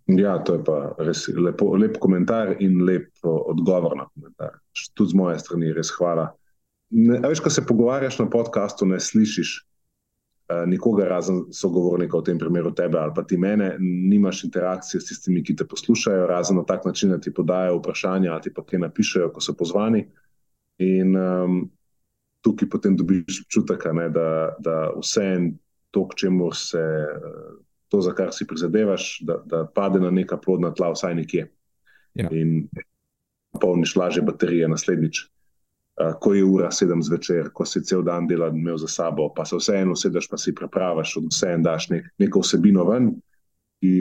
Ja, to je pa res lepo, lep komentar in lep odgovor na komentar. Tudi z moje strani res hvala. Ne, veš, ko se pogovarjaš na podkastu, ne slišiš uh, nikogar razen sogovornika, v tem primeru tebe ali pa ti mene, nimaš interakcije s tistimi, ki te poslušajo, razen na tak način, da ti podajo vprašanja ali pa kaj napišejo, ko so pozvani. In um, tukaj potem dobiš občutek, da, da vse en to, k čemu se. Uh, to, za kar si prizadevaš, da, da pade na neka plodna tla, vsaj nekje. Ja. In polniš lažje baterije naslednjič. Ko je ura sedem zvečer, ko si cel dan delal, imel za sabo, pa se vseeno usedeš, pa si prepravaš, od vse en daš nek, neko vsebino ven, ki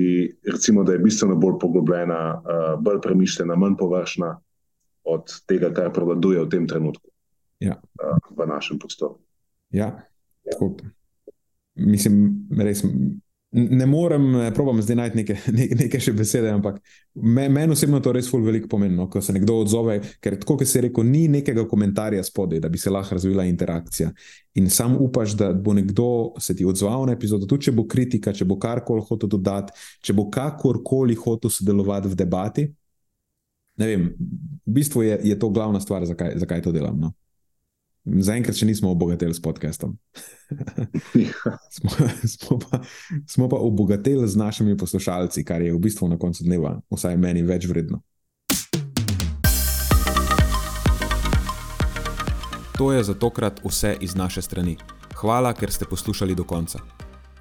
recimo, da je bistveno bolj poglobljena, bolj premišljena, manj površna od tega, kar prevladuje v tem trenutku Ja. v našem prostoru. Ja, tako. Mislim, res. Ne morem, eh, probam zdaj najti neke, <laughs> neke, neke še besede, ampak me- meni osebno to res ful veliko pomeni, ko se nekdo odzove, ker tako, kot je rekel, ni nekega komentarja spodaj, da bi se lahko razvila interakcija. In sam upaš, da bo nekdo se ti odzval na epizodo, tudi če bo kritika, če bo karkoli hotel dodati, če bo kakorkoli hotel sodelovati v debati. Ne vem, v bistvu je, je to glavna stvar, zakaj, zakaj to delam. No. Zaenkrat še nismo obogateli s podcastom. <laughs> smo, smo, pa, smo pa obogateli z našimi poslušalci, kar je v bistvu na koncu dneva, vsaj meni, več vredno. To je za tokrat vse iz naše strani. Hvala, ker ste poslušali do konca.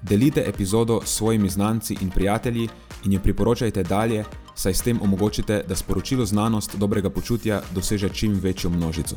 Delite epizodo s svojimi znanci in prijatelji in jo priporočajte dalje, saj s tem omogočite, da sporočilo znanost dobrega počutja doseže čim večjo množico.